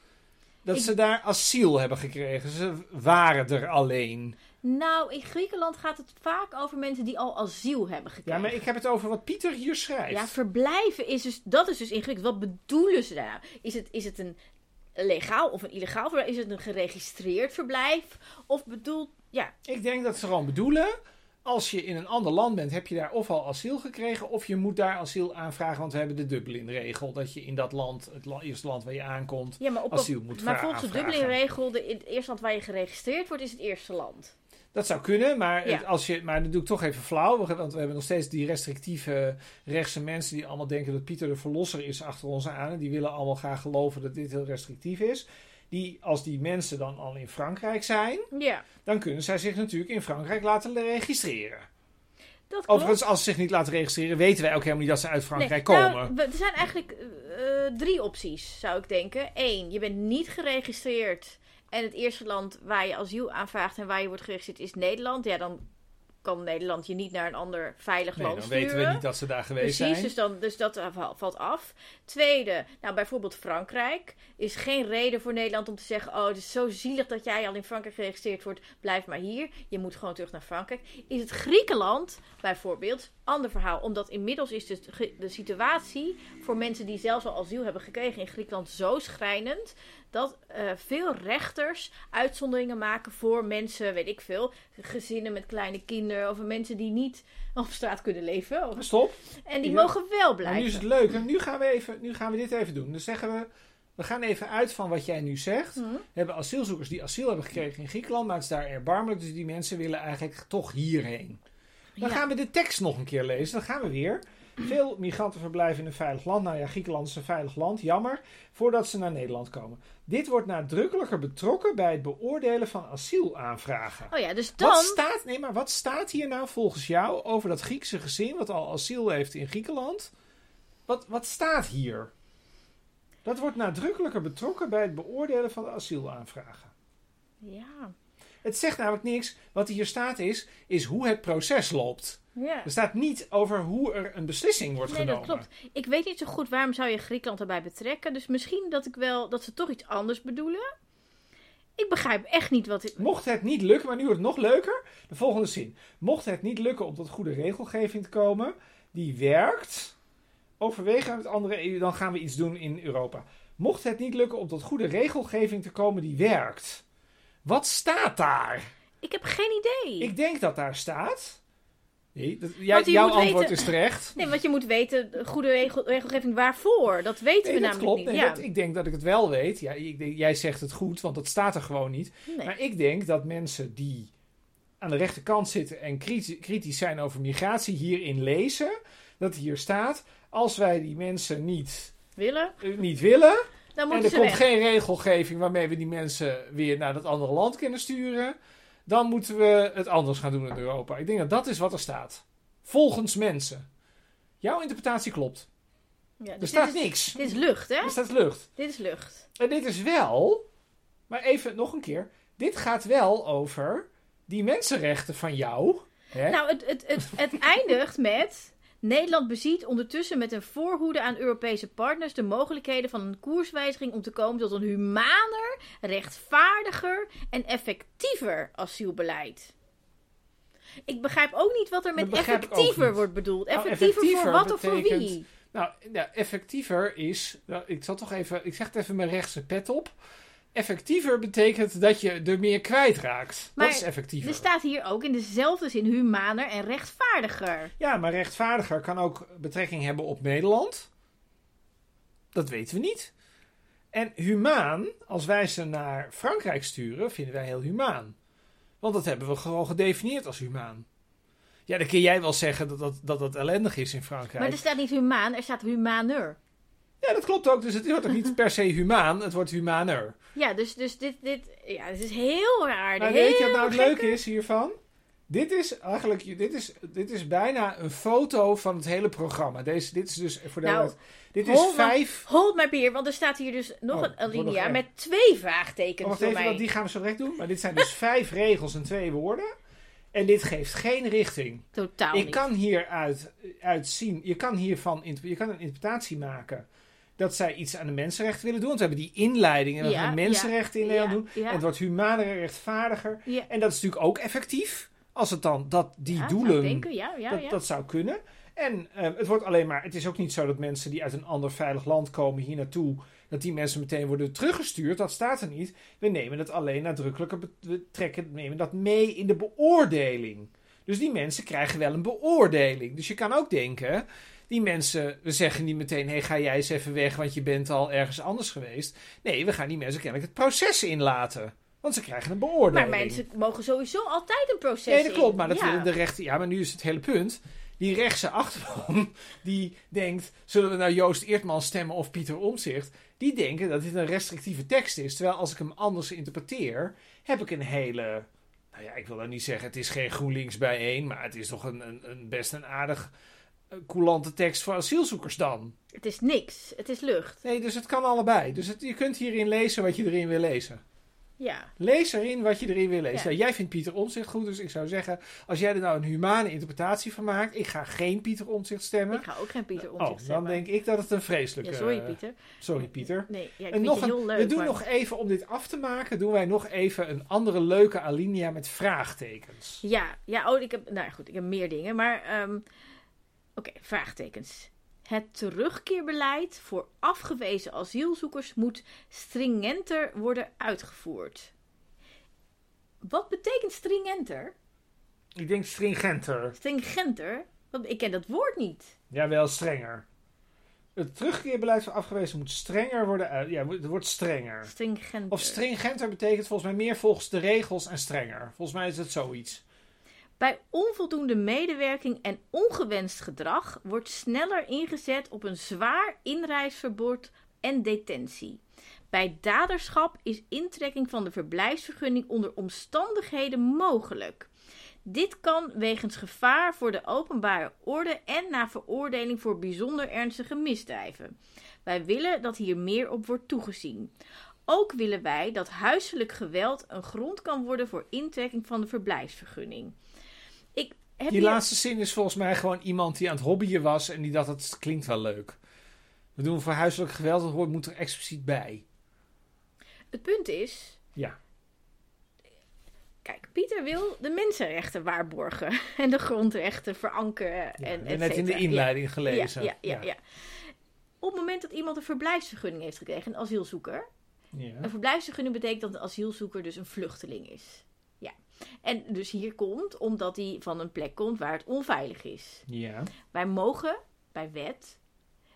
Dat Ik- ze daar asiel hebben gekregen. Ze waren er alleen. Nou, in Griekenland gaat het vaak over mensen die al asiel hebben Ja, gekregen. maar ik heb het over wat Pieter hier schrijft. Ja, verblijven is dus, dat is dus ingewikkeld. Wat bedoelen ze daar? Is het, is het een legaal of een illegaal verblijf? Is het een geregistreerd verblijf? Of bedoelt, ja, Ik denk dat ze gewoon bedoelen. Als je in een ander land bent, heb je daar ofwel asiel gekregen. of je moet daar asiel aanvragen. Want we hebben de Dublin-regel. Dat je in dat land, het la- eerste land waar je aankomt. ja maar, op, asiel moet maar vra- volgens de. Dublin-regel, het eerste land waar je geregistreerd wordt, is het eerste land. Dat zou kunnen, maar, Ja. als je, maar dat doe ik toch even flauw. Want we hebben nog steeds die restrictieve rechtse mensen. die allemaal denken dat Pieter de Verlosser is achter ons aan. En die willen allemaal graag geloven dat dit heel restrictief is. Die, als die mensen dan al in Frankrijk zijn. Ja, dan kunnen zij zich natuurlijk in Frankrijk laten registreren. dat klopt. Overigens, als ze zich niet laten registreren, weten wij ook helemaal niet dat ze uit Frankrijk Nee, komen. nou, er zijn eigenlijk eh, drie opties, zou ik denken. Eén, je bent niet geregistreerd. En het eerste land waar je asiel aanvraagt en waar je wordt geregistreerd is Nederland. Ja, dan kan Nederland je niet naar een ander veilig nee, land dan sturen. weten we niet dat ze daar geweest Precies, zijn. dus, dan, dus dat eh, val- valt af. Tweede, nou bijvoorbeeld Frankrijk. Is geen reden voor Nederland om te zeggen: Oh, het is zo zielig dat jij al in Frankrijk geregistreerd wordt. Blijf maar hier. Je moet gewoon terug naar Frankrijk. Is het Griekenland bijvoorbeeld? Ander verhaal. Omdat inmiddels is de, de situatie voor mensen die zelfs al asiel hebben gekregen in Griekenland zo schrijnend. Dat eh, veel rechters uitzonderingen maken voor mensen, weet ik veel, gezinnen met kleine kinderen. Of mensen die niet op straat kunnen leven. Of Stop. en die Ja. mogen wel Maar blijven. nu is het leuk. En nu gaan, we even, nu gaan we dit even doen. Dus zeggen we, we gaan even uit van wat jij nu zegt. Mhm. We hebben asielzoekers die asiel hebben gekregen in Griekenland, maar het is daar erbarmelijk. Dus die mensen willen eigenlijk toch hierheen. Dan Ja. gaan we de tekst nog een keer lezen. Dan gaan we weer. Veel migranten verblijven in een veilig land. Nou ja, Griekenland is een veilig land, jammer. Voordat ze naar Nederland komen. Dit wordt nadrukkelijker betrokken bij het beoordelen van asielaanvragen. Oh ja, dus dan. Wat staat, nee, maar wat staat hier nou volgens jou over dat Griekse gezin wat al asiel heeft in Griekenland? Wat, wat staat hier? Dat wordt nadrukkelijker betrokken bij het beoordelen van de asielaanvragen. Ja. Het zegt namelijk niks. Wat hier staat is, is hoe het proces loopt. Ja. Er staat niet over hoe er een beslissing wordt Nee, genomen. dat klopt. Ik weet niet zo goed waarom zou je Griekenland erbij betrekken. Dus misschien dat ik wel dat ze toch iets anders bedoelen. Ik begrijp echt niet wat. Mocht het niet lukken, maar nu wordt het nog leuker. De volgende zin. Mocht het niet lukken om tot goede regelgeving te komen, die werkt. Overwegen we met andere EU, dan gaan we iets doen in Europa. Mocht het niet lukken om tot goede regelgeving te komen die werkt. Wat staat daar? Ik heb geen idee. Ik denk dat daar staat. Nee, dat, jij, Want je jouw antwoord weten- is terecht. Nee, want je moet weten, de goede regel- regelgeving waarvoor. Dat weten Nee, we dat namelijk klopt. niet. Nee, ja. dat- ik denk dat ik het wel weet. Ja, ik jij zegt het goed, want dat staat er gewoon niet. Maar ik denk dat mensen die aan de rechterkant zitten en kriti- kritisch zijn over migratie hierin lezen. Dat hier staat, als wij die mensen niet, Willen? eh, niet willen. Dan En er komt weg. geen regelgeving waarmee we die mensen weer naar dat andere land kunnen sturen. Dan moeten we het anders gaan doen in Europa. Ik denk dat dat is wat er staat. Volgens mensen. Jouw interpretatie klopt. Ja, Er dus staat dit is, niks. Dit is lucht, hè? Er staat lucht. Dit is lucht. En dit is wel, maar even nog een keer. Dit gaat wel over die mensenrechten van jou. Hè? Nou, het, het, het, het eindigt met. Nederland beziet ondertussen met een voorhoede aan Europese partners de mogelijkheden van een koerswijziging om te komen tot een humaner, rechtvaardiger en effectiever asielbeleid. Ik begrijp ook niet wat er met effectiever wordt bedoeld. Nou, Effectiever, effectiever voor wat of voor wie? Nou, ja, effectiever is. Nou, ik zal toch even. Ik zeg het even mijn rechtse pet op. effectiever betekent dat je er meer kwijtraakt. Maar dat is effectiever. Er staat hier ook in dezelfde zin humaner en rechtvaardiger. Ja, maar rechtvaardiger kan ook betrekking hebben op Nederland. Dat weten we niet. En humaan, als wij ze naar Frankrijk sturen, vinden wij heel humaan. Want dat hebben we gewoon gedefinieerd als humaan. Ja, dan kun jij wel zeggen dat dat, dat, dat ellendig is in Frankrijk. Maar er staat niet humaan, er staat humaner. Ja, dat klopt ook. Dus het wordt ook niet per se humaan, het wordt humaner. Ja, dus, dus dit, dit, ja, dit is heel raar. Maar heel weet je wat nou het leuke is hiervan? Dit is eigenlijk, dit is, dit is bijna een foto van het hele programma. Deze, dit is dus voor de Nou, Dit is hold, vijf. Hold my beer, want er staat hier dus nog Oh, een alinea met twee vraagtekens wacht even, mij. want die gaan we zo direct doen. Maar dit zijn dus vijf regels en twee woorden. En dit geeft geen richting. Totaal Ik niet. kan hieruit uit zien, je kan hiervan je kan een interpretatie maken dat zij iets aan de mensenrechten willen doen. Want we hebben die inleiding en we Ja, gaan mensenrechten in ja, Nederland doen. En het wordt humaner en rechtvaardiger. En dat is natuurlijk ook effectief. Als het dan dat die doelen, denken, dat, dat zou kunnen. En eh, het wordt alleen maar, het is ook niet zo dat mensen die uit een ander veilig land komen hier naartoe, dat die mensen meteen worden teruggestuurd. Dat staat er niet. We nemen het alleen nadrukkelijker, we trekken, nemen dat mee in de beoordeling. Dus die mensen krijgen wel een beoordeling. Dus je kan ook denken, die mensen, we zeggen niet meteen, hé, ga jij eens even weg, want je bent al ergens anders geweest. Nee, we gaan die mensen kennelijk het proces inlaten. Want ze krijgen een beoordeling. Maar mensen mogen sowieso altijd een proces Nee, dat in. klopt, maar dat ja. de rechter. Ja, maar nu is het hele punt. Die rechtse achterban, die denkt: zullen we nou Joost Eertman stemmen of Pieter Omzicht? Die denken dat dit een restrictieve tekst is. Terwijl als ik hem anders interpreteer, heb ik een hele. Nou ja, ik wil nou niet zeggen: het is geen GroenLinks bijeen, maar het is toch een, een, een best een aardig coulante tekst voor asielzoekers dan. Het is niks. Het is lucht. Nee, dus het kan allebei. Dus het, je kunt hierin lezen wat je erin wil lezen. Ja. Lees erin wat je erin wil lezen. Ja. Jij vindt Pieter Omtzigt goed, dus ik zou zeggen... als jij er nou een humane interpretatie van maakt... ik ga geen Pieter Omtzigt stemmen. Ik ga ook geen Pieter oh, Omtzigt dan stemmen. denk ik dat het een vreselijke... Ja, sorry Pieter. Sorry Pieter. Nee, ja, ik En vind nog een- heel leuk. we doen maar- nog even, om dit af te maken... doen wij nog even een andere leuke alinea met vraagtekens. Ja, ja, oh, ik heb, nou goed, ik heb meer dingen, maar ehm, oké, vraagtekens. Het terugkeerbeleid voor afgewezen asielzoekers moet stringenter worden uitgevoerd. Wat betekent stringenter? Ik denk stringenter. Stringenter? Want ik ken dat woord niet. Jawel, strenger. Het terugkeerbeleid voor afgewezen moet strenger worden uit... Ja, het wordt strenger. Stringenter. Of stringenter betekent volgens mij meer volgens de regels en strenger. Volgens mij is het zoiets. Bij onvoldoende medewerking en ongewenst gedrag wordt sneller ingezet op een zwaar inreisverbod en detentie. Bij daderschap is intrekking van de verblijfsvergunning onder omstandigheden mogelijk. Dit kan wegens gevaar voor de openbare orde en na veroordeling voor bijzonder ernstige misdrijven. Wij willen dat hier meer op wordt toegezien. Ook willen wij dat huiselijk geweld een grond kan worden voor intrekking van de verblijfsvergunning. Heb Die laatste zin is volgens mij gewoon iemand die aan het hobbyen was en die dacht het klinkt wel leuk. We doen voor huiselijk geweld, dat hoort, moet er expliciet bij. Het punt is. Ja. Kijk, Pieter wil de mensenrechten waarborgen en de grondrechten verankeren. Ja, en en et net in de inleiding Ja, gelezen. Ja, ja, ja, Op het moment dat iemand een verblijfsvergunning heeft gekregen, een asielzoeker. Ja. Een verblijfsvergunning betekent dat een asielzoeker dus een vluchteling is. En dus hier komt omdat hij van een plek komt waar het onveilig is. Ja. Wij mogen bij wet,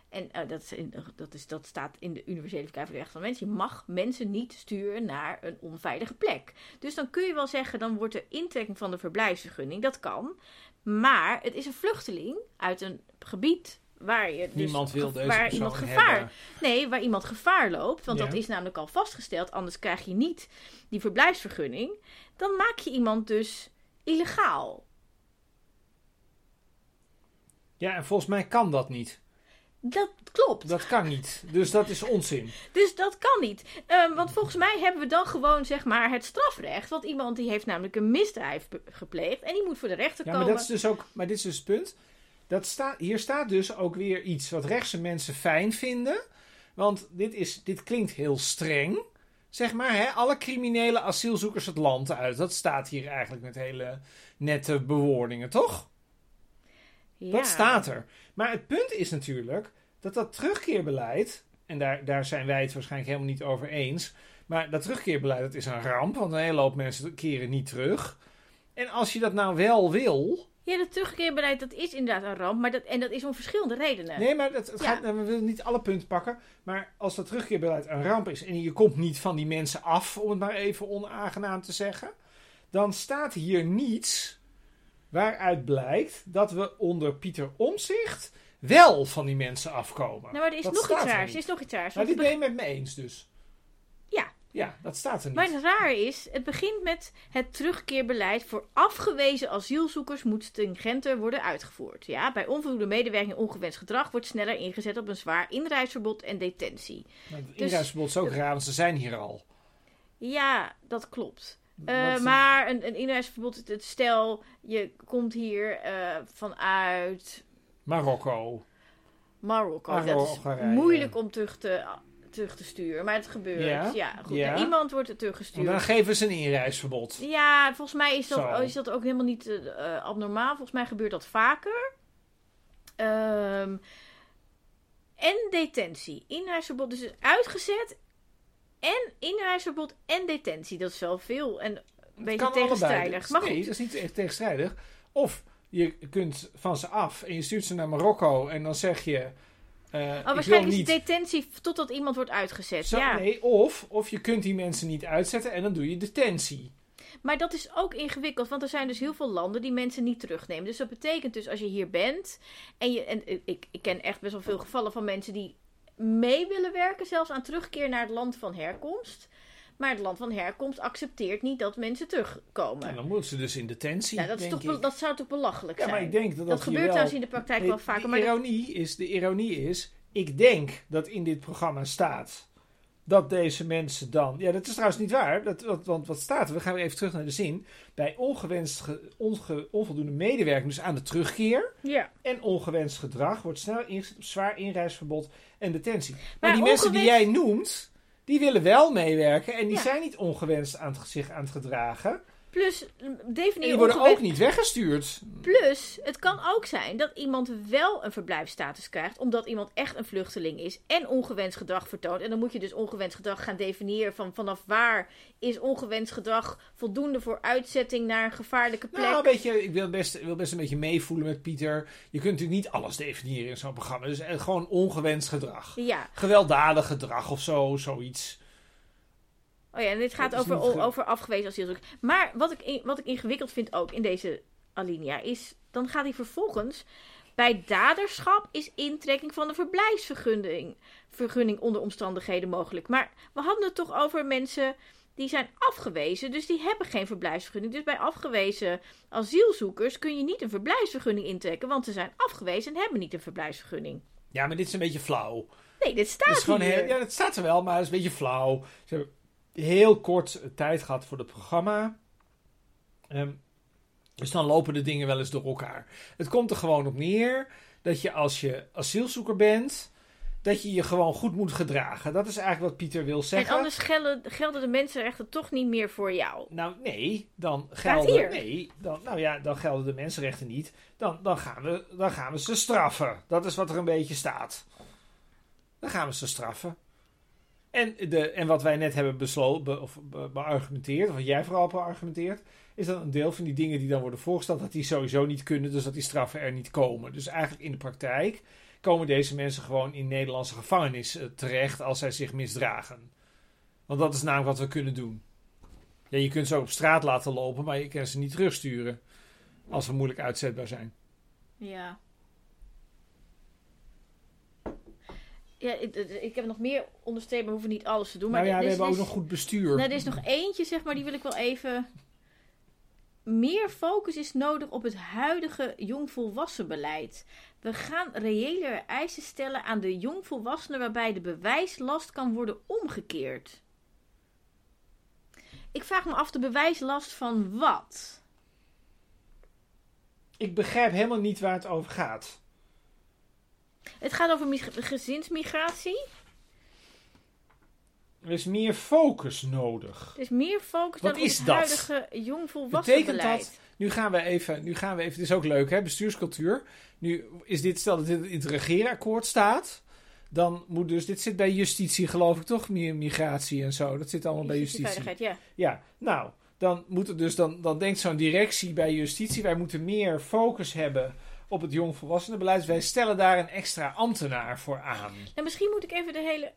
en eh, dat, is in, dat, is, dat staat in de Universele Verklaring van de Rechten van Mensen, je mag mensen niet sturen naar een onveilige plek. Dus dan kun je wel zeggen, dan wordt de intrekking van de verblijfsvergunning, dat kan. Maar het is een vluchteling uit een gebied waar je dus Niemand wil deze waar iemand gevaar, hebben. nee, waar iemand gevaar loopt, want Ja. dat is namelijk al vastgesteld, anders krijg je niet die verblijfsvergunning. Dan maak je iemand dus illegaal. Ja, en volgens mij kan dat niet. Dat klopt. Dat kan niet. Dus dat is onzin. Dus dat kan niet. Ehm, want volgens mij hebben we dan gewoon zeg maar het strafrecht. Want iemand die heeft namelijk een misdrijf gepleegd. En die moet voor de rechter Ja, komen. maar dat is dus ook. Maar dit is dus het punt. Dat staat, hier staat dus ook weer iets wat rechtse mensen fijn vinden. Want dit, is, dit klinkt heel streng. Zeg maar, hè? alle criminele asielzoekers het land uit. Dat staat hier eigenlijk met hele nette bewoordingen, toch? Ja. Dat staat er. Maar het punt is natuurlijk dat dat terugkeerbeleid. en daar, daar zijn wij het waarschijnlijk helemaal niet over eens. Maar dat terugkeerbeleid dat is een ramp, want een hele hoop mensen keren niet terug. En als je dat nou wel wil. Ja, dat terugkeerbeleid dat is inderdaad een ramp, maar dat, en dat is om verschillende redenen. Nee, maar het Ja. gaat, we willen niet alle punten pakken. Maar als dat terugkeerbeleid een ramp is en je komt niet van die mensen af, om het maar even onaangenaam te zeggen. Dan staat hier niets waaruit blijkt dat we onder Pieter Omzicht wel van die mensen afkomen. Nou, maar er is Dat nog iets raars. Er is nog iets raars. Maar want dit ben je met me eens dus. Ja. Dat staat er niet. Maar het raar is, het begint met het terugkeerbeleid voor afgewezen asielzoekers moet stringenter worden uitgevoerd. Ja, bij onvoldoende medewerking en ongewenst gedrag wordt sneller ingezet op een zwaar inreisverbod en detentie. Maar het dus- inreisverbod is ook raar, want ze zijn hier al. Ja, dat klopt. Eh, maar een, een inreisverbod, het- stel je komt hier eh, vanuit Marokko. Marokko. Dat is moeilijk om terug te, terug te sturen, maar het gebeurt. Ja, Ja, goed. ja. Iemand wordt er Want dan teruggestuurd. geven ze een inreisverbod. Ja, volgens mij is dat, Zo. is dat ook helemaal niet eh, abnormaal. Volgens mij gebeurt dat vaker. Ehm, en detentie. Inreisverbod is dus uitgezet. En inreisverbod en detentie. Dat is wel veel. En een beetje tegenstrijdig. Maar nee, goed. dat is niet echt tegenstrijdig. Of je kunt van ze af en je stuurt ze naar Marokko en dan zeg je... eh, Oh, wil waarschijnlijk is niet... detentie totdat iemand wordt uitgezet. Zo, ja. nee, of, of je kunt die mensen niet uitzetten en dan doe je detentie. Maar dat is ook ingewikkeld, want er zijn dus heel veel landen die mensen niet terugnemen. Dus dat betekent dus als je hier bent en je en ik, ik ken echt best wel veel gevallen van mensen die mee willen werken, zelfs aan terugkeer naar het land van herkomst. Maar het land van herkomst accepteert niet dat mensen terugkomen. En dan moeten ze dus in detentie, nou, dat, is toch, be- dat zou toch belachelijk Ja, zijn? maar ik denk dat dat, gebeurt wel... trouwens in de praktijk wel vaker. de, Maar dat- ironie is, de ironie is, ik denk dat in dit programma staat dat deze mensen dan... Ja, dat is trouwens niet waar, dat, dat- want wat staat er? We gaan weer even terug naar de zin. Bij ongewenst ge- onge- onvoldoende medewerking, dus aan de terugkeer... ja. en ongewenst gedrag wordt snel ingezet op zwaar inreisverbod en detentie. Maar, Maar die mensen die jij noemt, die willen wel meewerken en die Ja. zijn niet ongewenst aan het, zich aan het gedragen. Plus, definieer die worden ook niet weggestuurd. Plus, het kan ook zijn dat iemand wel een verblijfsstatus krijgt, omdat iemand echt een vluchteling is en ongewenst gedrag vertoont. En dan moet je dus ongewenst gedrag gaan definiëren van vanaf waar is ongewenst gedrag voldoende voor uitzetting naar een gevaarlijke plek. Nou, een beetje, ik wil best, wil best een beetje meevoelen met Pieter. Je kunt natuurlijk niet alles definiëren in zo'n programma. Dus eh, gewoon ongewenst gedrag. Ja, Gewelddadig gedrag of zo, zoiets. Oh ja, en dit gaat over, niet over afgewezen asielzoekers. Maar wat ik, in- wat ik ingewikkeld vind ook in deze alinea is, dan gaat hij vervolgens bij daderschap is intrekking van de verblijfsvergunning vergunning onder omstandigheden mogelijk. Maar we hadden het toch over mensen die zijn afgewezen, dus die hebben geen verblijfsvergunning. Dus bij afgewezen asielzoekers kun je niet een verblijfsvergunning intrekken, want ze zijn afgewezen en hebben niet een verblijfsvergunning. Ja, maar dit is een beetje flauw. Nee, dit staat Dat is gewoon hier. heel, ja, dat staat er wel, maar het is een beetje flauw. Ze heel kort tijd gehad voor het programma. Ehm, dus dan lopen de dingen wel eens door elkaar. Het komt er gewoon op neer dat je als je asielzoeker bent, dat je je gewoon goed moet gedragen. Dat is eigenlijk wat Pieter wil En zeggen. anders gelden, gelden de mensenrechten toch niet meer voor jou. Nou, nee, dan gelden, hier. nee, dan, nou ja, dan gelden de mensenrechten niet. Dan, dan, gaan we, dan gaan we ze straffen. Dat is wat er een beetje staat. Dan gaan we ze straffen. En, de, en wat wij net hebben besloten, of be- beargumenteerd, of wat jij vooral hebt beargumenteerd, is dat een deel van die dingen die dan worden voorgesteld, dat die sowieso niet kunnen, dus dat die straffen er niet komen. Dus eigenlijk in de praktijk komen deze mensen gewoon in Nederlandse gevangenis eh, terecht als zij zich misdragen. Want dat is namelijk wat we kunnen doen. Ja, je kunt ze ook op straat laten lopen, maar je kan ze niet terugsturen. Als ze moeilijk uitzetbaar zijn. Ja. Ja, ik, ik heb nog meer onderstrepen, we hoeven niet alles te doen. Maar nou ja, we is- hebben ook nog goed bestuur. Nou, er is nog eentje, zeg maar, die wil ik wel even... Meer focus is nodig op het huidige jongvolwassenbeleid. We gaan reëler eisen stellen aan de jongvolwassenen waarbij de bewijslast kan worden omgekeerd. Ik vraag me af de bewijslast van wat? Ik begrijp helemaal niet waar het over gaat. Het gaat over mig- gezinsmigratie. Er is meer focus nodig. Er is meer focus Wat dan is het huidige jongvolwassenenbeleid. Betekent dat- Nu gaan we even, nu gaan we even, dit is ook leuk hè, bestuurscultuur. Nu is dit, stel dat dit in het regeerakkoord staat, dan moet dus, dit zit bij justitie geloof ik toch, Mi- migratie en zo. Dat zit allemaal bij justitie. Ja. Ja, nou, dan moet het dus, dan, dan denkt zo'n directie bij justitie, wij moeten meer focus hebben op het jongvolwassenenbeleid. Wij stellen daar een extra ambtenaar voor aan. Nou, misschien moet ik even de hele.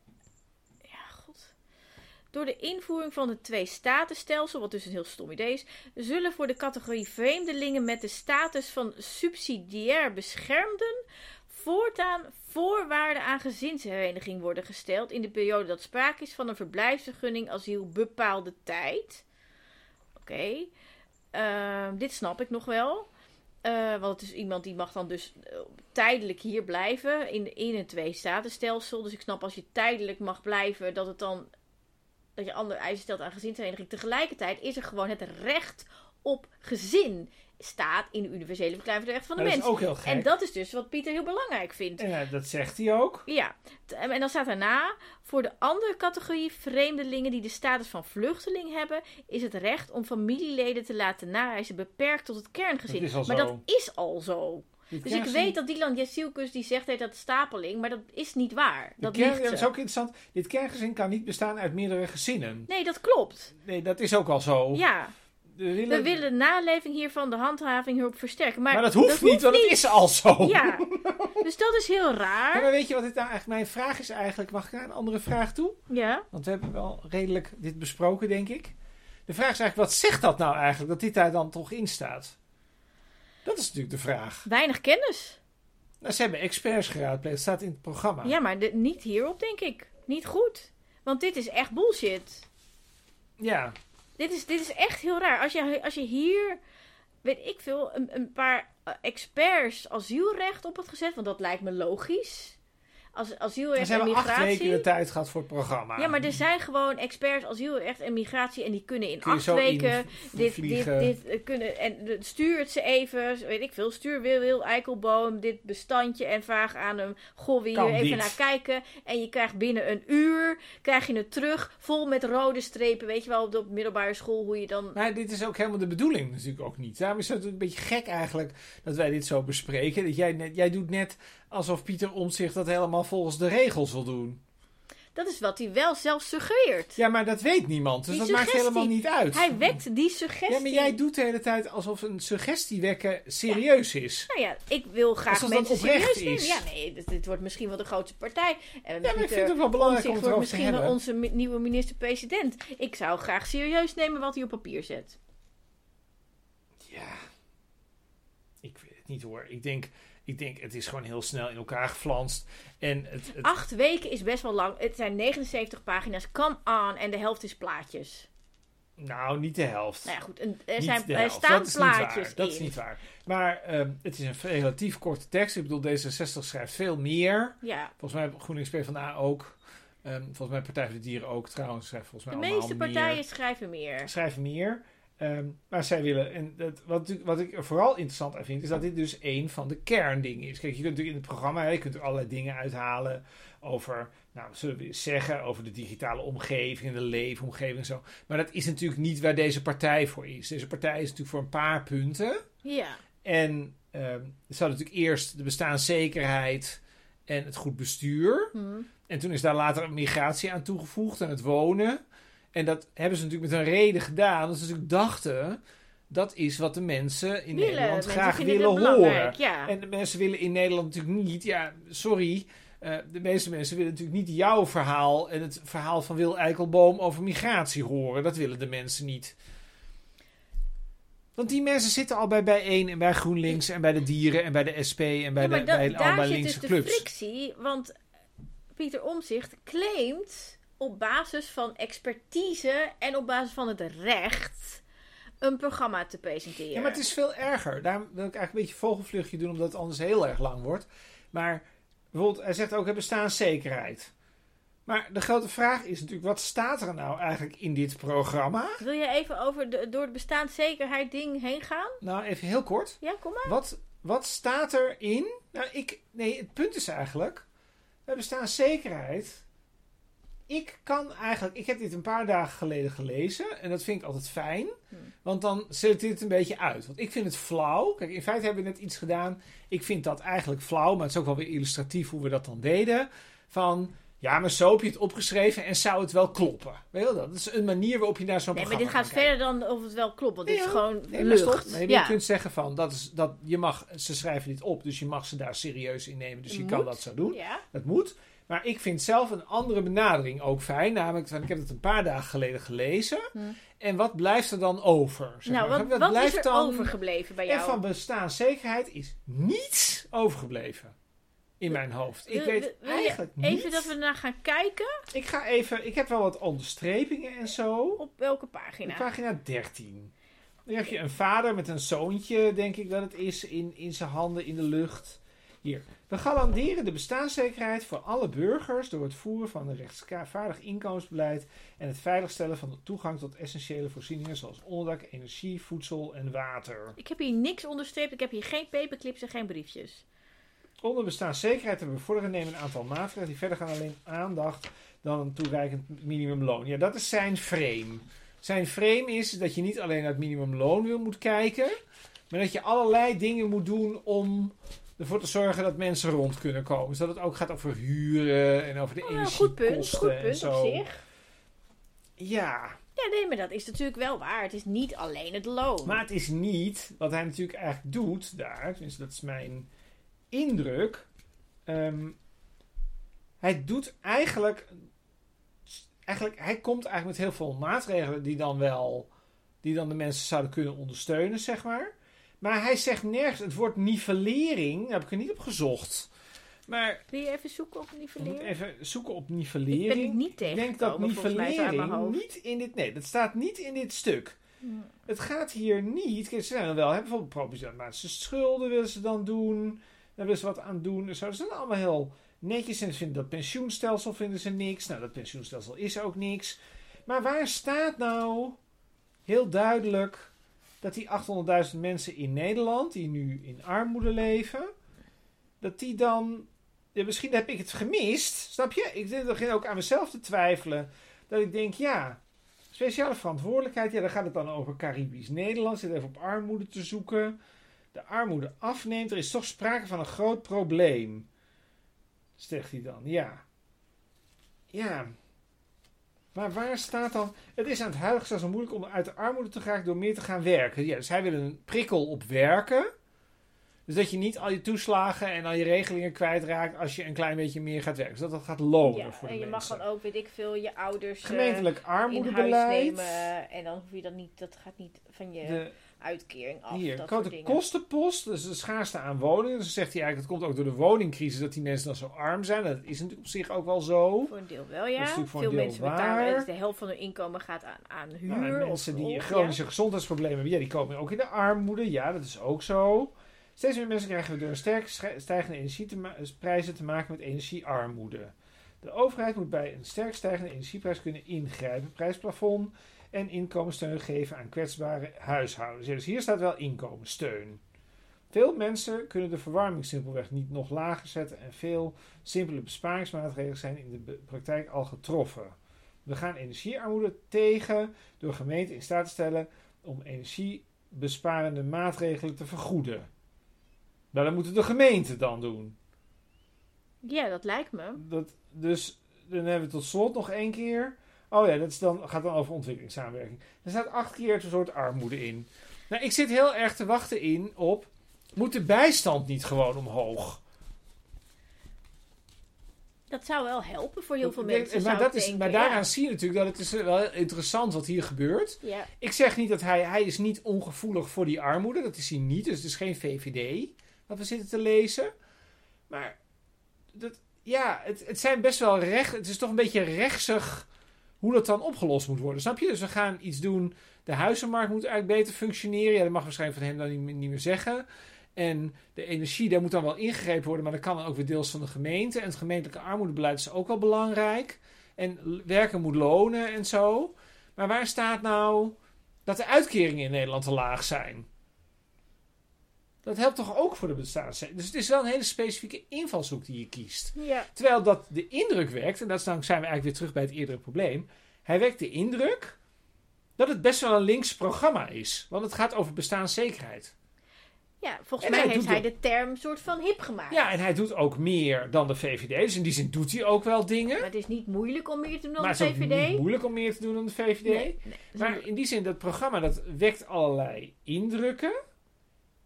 Ja, god. Door de invoering van het twee-statenstelsel, wat dus een heel stom idee is, zullen voor de categorie vreemdelingen met de status van subsidiair beschermden voortaan voorwaarden aan gezinshereniging worden gesteld in de periode dat sprake is van een verblijfsvergunning asiel bepaalde tijd. Oké, Ehm, dit snap ik nog wel. Eh, want het is iemand die mag dan dus eh, tijdelijk hier blijven in, een twee-statenstelsel. Dus ik snap als je tijdelijk mag blijven, dat het dan dat je andere eisen stelt aan gezinshereniging. Tegelijkertijd is er gewoon het recht op gezin staat in de universele verklaring van de rechten van de dat mens. is ook heel gek. En dat is dus wat Pieter heel belangrijk vindt. Ja, dat zegt hij ook. Ja, en dan staat daarna: voor de andere categorie vreemdelingen die de status van vluchteling hebben, is het recht om familieleden te laten nareizen beperkt tot het kerngezin. Dat is al maar dat is al zo. Dus ik weet dat Dylan Jessielkus die zegt dat stapeling, maar dat is niet waar. Dat kern- ligt dat is ook interessant. Dit kerngezin kan niet bestaan uit meerdere gezinnen. Nee, dat klopt. Nee, dat is ook al zo. Ja, We willen, we willen de naleving hiervan de handhaving hierop versterken. Maar, maar dat hoeft niet, want het is al zo. Ja, dus dat is heel Ja, raar. maar weet je wat dit nou eigenlijk mijn vraag is eigenlijk? Mag ik naar een andere vraag toe? Ja, Want we hebben wel redelijk dit besproken, denk ik. De vraag is eigenlijk, wat zegt dat nou eigenlijk, dat dit daar dan toch in staat? Dat is natuurlijk de vraag. weinig kennis. Nou, ze hebben experts geraadpleegd, het staat in het programma. Ja, maar de- niet hierop, denk ik. Niet goed. Want dit is echt bullshit. Ja. Dit is, dit is echt heel raar. Als je, als je hier, weet ik veel, een, een paar eh, experts asielrecht op had gezet, want dat lijkt me logisch. Als En asielrecht ze en hebben acht migratie. weken de tijd gehad voor het programma. Ja, maar er zijn gewoon experts asielrecht en migratie en die kunnen in Kun acht weken in dit, dit, dit eh, kunnen. En de- stuur het ze even, weet ik veel. Stuur Wil Wil Eikelboom dit bestandje en vraag aan hem. Goh, wil je even niet. naar kijken? En je krijgt binnen een uur, krijg je het terug, vol met rode strepen. Weet je wel, op de middelbare school, hoe je dan... Maar dit is ook helemaal de bedoeling natuurlijk ook niet. Daarom is het een beetje gek eigenlijk dat wij dit zo bespreken. Dat jij, net, jij doet net alsof Pieter Omtzigt dat helemaal volgens de regels wil doen. Dat is wat hij wel zelf suggereert. Ja, maar dat weet niemand. Dus Die dat maakt helemaal niet uit. Hij wekt die suggestie. Ja, maar jij doet de hele tijd alsof een suggestie wekken serieus is. Nou ja, ik wil graag Alsof mensen serieus nemen. Ja, nee, dit, dit wordt misschien wel de grootste partij. En Ja, maar ik vind het wel belangrijk om het wordt misschien wel onze nieuwe minister-president. Ik zou graag serieus nemen wat hij op papier zet. Ja, ik weet het niet hoor. Ik denk, ik denk het is gewoon heel snel in elkaar geflanst. En het, het, Acht weken is best wel lang. Het zijn 79 pagina's. Come on. En de helft is plaatjes. nou, niet de helft. Nou ja, goed. Er, zijn, de er staan dat plaatjes Dat is niet waar. Maar ehm, het is een relatief korte tekst. Ik bedoel, D66 schrijft veel meer. Ja, Volgens mij GroenLinks PvdA ook. Ehm, volgens mij Partij voor de Dieren ook trouwens. Schrijft volgens de mij allemaal meeste meer. partijen schrijven meer. schrijven meer. Ehm, maar zij willen, en dat, wat, wat ik er vooral interessant aan vind, is dat dit dus een van de kerndingen is. Kijk, je kunt natuurlijk in het programma, je kunt er allerlei dingen uithalen over, nou, zullen we eens zeggen, over de digitale omgeving en de leefomgeving en zo. Maar dat is natuurlijk niet waar deze partij voor is. Deze partij is natuurlijk voor een paar punten. Ja. En ehm er zat natuurlijk eerst de bestaanszekerheid en het goed bestuur. Hm. En toen is daar later migratie aan toegevoegd en het wonen. En dat hebben ze natuurlijk met een reden gedaan. Dat ze natuurlijk dachten, dat is wat de mensen in Willen. Nederland graag willen horen. Ja. En de mensen willen in Nederland natuurlijk niet, ja, sorry. eh, de meeste mensen willen natuurlijk niet jouw verhaal en het verhaal van Wil Eikelboom over migratie horen. Dat willen de mensen niet. Want die mensen zitten al bij bijeen en bij GroenLinks en bij de dieren en bij de SP en bij, Ja, de, maar bij daar allemaal zit linkse dus de clubs. frictie. Want Pieter Omzicht claimt op basis van expertise en op basis van het recht een programma te presenteren. Ja, maar het is veel erger. Daarom wil ik eigenlijk een beetje vogelvluchtje doen, omdat het anders heel erg lang wordt. Maar bijvoorbeeld, hij zegt ook het bestaanszekerheid. Maar de grote vraag is natuurlijk, wat staat er nou eigenlijk in dit programma? Wil je even over de, door het bestaanszekerheid ding heen gaan? Nou, even heel kort. Ja, kom maar. Wat, wat staat erin? Nou, ik, nee, het punt is eigenlijk, bij bestaanszekerheid ik kan eigenlijk... Ik heb dit een paar dagen geleden gelezen. En dat vind ik altijd fijn. Hm. Want dan selecteert het een beetje uit. Want ik vind het flauw. Kijk, in feite hebben we net iets gedaan. Ik vind dat eigenlijk flauw. Maar het is ook wel weer illustratief hoe we dat dan deden. Van... Ja, maar zo heb je het opgeschreven en zou het wel kloppen. Weet je wel? Dat is een manier waarop je naar zo'n Nee, maar dit gaat kijken. verder dan of het wel klopt. Want dit is gewoon Nee, lucht. ja. Je kunt zeggen van, dat is, dat, je mag, ze schrijven dit op, dus je mag ze daar serieus in nemen. Dus je kan dat zo doen. ja. Dat moet. Maar ik vind zelf een andere benadering ook fijn. Namelijk, van, ik heb het een paar dagen geleden gelezen. Hm. En wat blijft er dan over? Zeg Nou, maar. wat, wat is blijft er dan... overgebleven bij En jou? van bestaanszekerheid is niets overgebleven. In mijn hoofd. Ik Wil- weet wil- eigenlijk niet. Even dat we naar gaan kijken. Ik ga even... Ik heb wel wat onderstrepingen en zo. Op welke pagina? Op pagina 13. Dan heb je een vader met een zoontje, denk ik dat het is, in, in zijn handen in de lucht. Hier. We garanderen de bestaanszekerheid voor alle burgers door het voeren van een rechtvaardig inkomensbeleid en het veiligstellen van de toegang tot essentiële voorzieningen zoals onderdak, energie, voedsel en water. Ik heb hier niks onderstreept. Ik heb hier geen paperclips en geen briefjes. Onder bestaanszekerheid te bevorderen nemen een aantal maatregelen die verder gaan alleen aandacht dan een toereikend minimumloon. Ja, dat is zijn frame. Zijn frame is dat je niet alleen naar het minimumloon wil moet kijken, maar dat je allerlei dingen moet doen om ervoor te zorgen dat mensen rond kunnen komen. Dus dat het ook gaat over huren en over de Oh, goed punt. energiekosten Goed en punt zo. op zich. Ja, Ja, nee, maar dat is natuurlijk wel waar. Het is niet alleen het loon. maar het is niet wat hij natuurlijk eigenlijk doet daar. Tenminste, dat is mijn indruk. Ehm, hij doet eigenlijk, eigenlijk. Hij komt eigenlijk met heel veel maatregelen die dan wel. die dan de mensen zouden kunnen ondersteunen, zeg maar. Maar hij zegt nergens het woord nivellering. Daar heb ik er niet op gezocht. Maar Wil je even zoeken op nivellering? even zoeken op Ik ben nivellering. het niet Ik denk dat nivellering niet in dit. Nee, dat staat niet in dit stuk. Hmm. Het gaat hier niet. Kijk, ze zijn wel. Hè, bijvoorbeeld problematische schulden willen ze dan doen. Daar willen ze wat aan doen. en Zo. Dat zijn allemaal heel netjes. En ze vinden dat pensioenstelsel vinden ze niks. Nou, dat pensioenstelsel is ook niks. Maar waar staat nou heel duidelijk dat die 800.000 mensen in Nederland, die nu in armoede leven, dat die dan. Ja, misschien heb ik het gemist. Snap je? Ik begin ook aan mezelf te twijfelen. Dat ik denk, ja, Speciale verantwoordelijkheid, ja, dan gaat het dan over Caribisch Nederland. Zit even op armoede te zoeken. De armoede afneemt. Er is toch sprake van een groot probleem. Zegt hij dan, ja. Ja. Maar waar staat dan... Het is aan het huidige zelfs moeilijk om uit de armoede te geraken door meer te gaan werken. Ja, dus hij wil een prikkel op werken. Dus dat je niet al je toeslagen en al je regelingen kwijtraakt als je een klein beetje meer gaat werken. Dus dat dat gaat lonen Ja, voor en de je mag mensen. dan ook, weet ik veel, je ouders eh, Gemeentelijk in huis armoedebeleid. nemen. En dan hoef je dat niet, dat gaat niet van je De, uitkering af. Hier, dat dingen. kostenpost, dus de schaarste aan woningen. Dus dan zegt hij eigenlijk, het komt ook door de woningcrisis dat die mensen dan zo arm zijn. Dat is natuurlijk op zich ook wel zo. Voor een deel wel, ja. Veel mensen waar. betalen, de helft van hun inkomen gaat aan, aan huur. Nou, en mensen of, die of- chronische gezondheidsproblemen hebben, ja, die komen ook in de armoede. Ja, dat is ook zo. Steeds meer mensen krijgen door een sterk stijgende energieprijzen te maken met energiearmoede. De overheid moet bij een sterk stijgende energieprijs kunnen ingrijpen, prijsplafond en inkomenssteun geven aan kwetsbare huishoudens. Ja, dus hier staat wel inkomenssteun. Veel mensen kunnen de verwarming simpelweg niet nog lager zetten en veel simpele besparingsmaatregelen zijn in de praktijk al getroffen. We gaan energiearmoede tegen door gemeenten in staat te stellen om energiebesparende maatregelen te vergoeden. Maar dat moeten de gemeenten dan doen. Ja, dat lijkt me. Dat, dus dan hebben we tot slot nog één keer. Oh ja, dat is dan, gaat dan over ontwikkelingssamenwerking. Er staat acht keer een soort armoede in. Nou, ik zit heel erg te wachten in op. Moet de bijstand niet gewoon omhoog? Dat zou wel helpen voor heel veel mensen. maar, dat is, denken, maar ja. daaraan zie je natuurlijk dat het is wel interessant wat hier gebeurt. Ja, Ik zeg niet dat hij, hij is niet ongevoelig voor die armoede. Dat is hij niet. Dus het is geen VVD wat we zitten te lezen. Maar dat, ja, het, het zijn best wel recht. Het is toch een beetje rechtsig hoe dat dan opgelost moet worden. Snap je? Dus we gaan iets doen. De huizenmarkt moet eigenlijk beter functioneren. Ja, dat mag waarschijnlijk van hem dan niet, meer- zeggen. En de energie, daar moet dan wel ingegrepen worden. Maar dat kan dan ook weer deels van de gemeente. En het gemeentelijke armoedebeleid is ook wel belangrijk. En werken moet lonen en zo. Maar waar staat nou dat de uitkeringen in Nederland te laag zijn? Dat helpt toch ook voor de bestaanszekerheid. Dus het is wel een hele specifieke invalshoek die je kiest. Ja. Terwijl dat de indruk wekt, en dat is dan zijn we eigenlijk weer terug bij het eerdere probleem. Hij wekt de indruk dat het best wel een links programma is. Want het gaat over bestaanszekerheid. Ja, volgens En mij hij heeft hij de term soort van hip gemaakt. Ja, en hij doet ook meer dan de VVD. Dus in die zin doet hij ook wel dingen. Maar het is niet moeilijk om meer te doen dan maar de het is VVD. niet moeilijk om meer te doen dan de VVD. Nee, nee. Maar in die zin, dat programma dat wekt allerlei indrukken.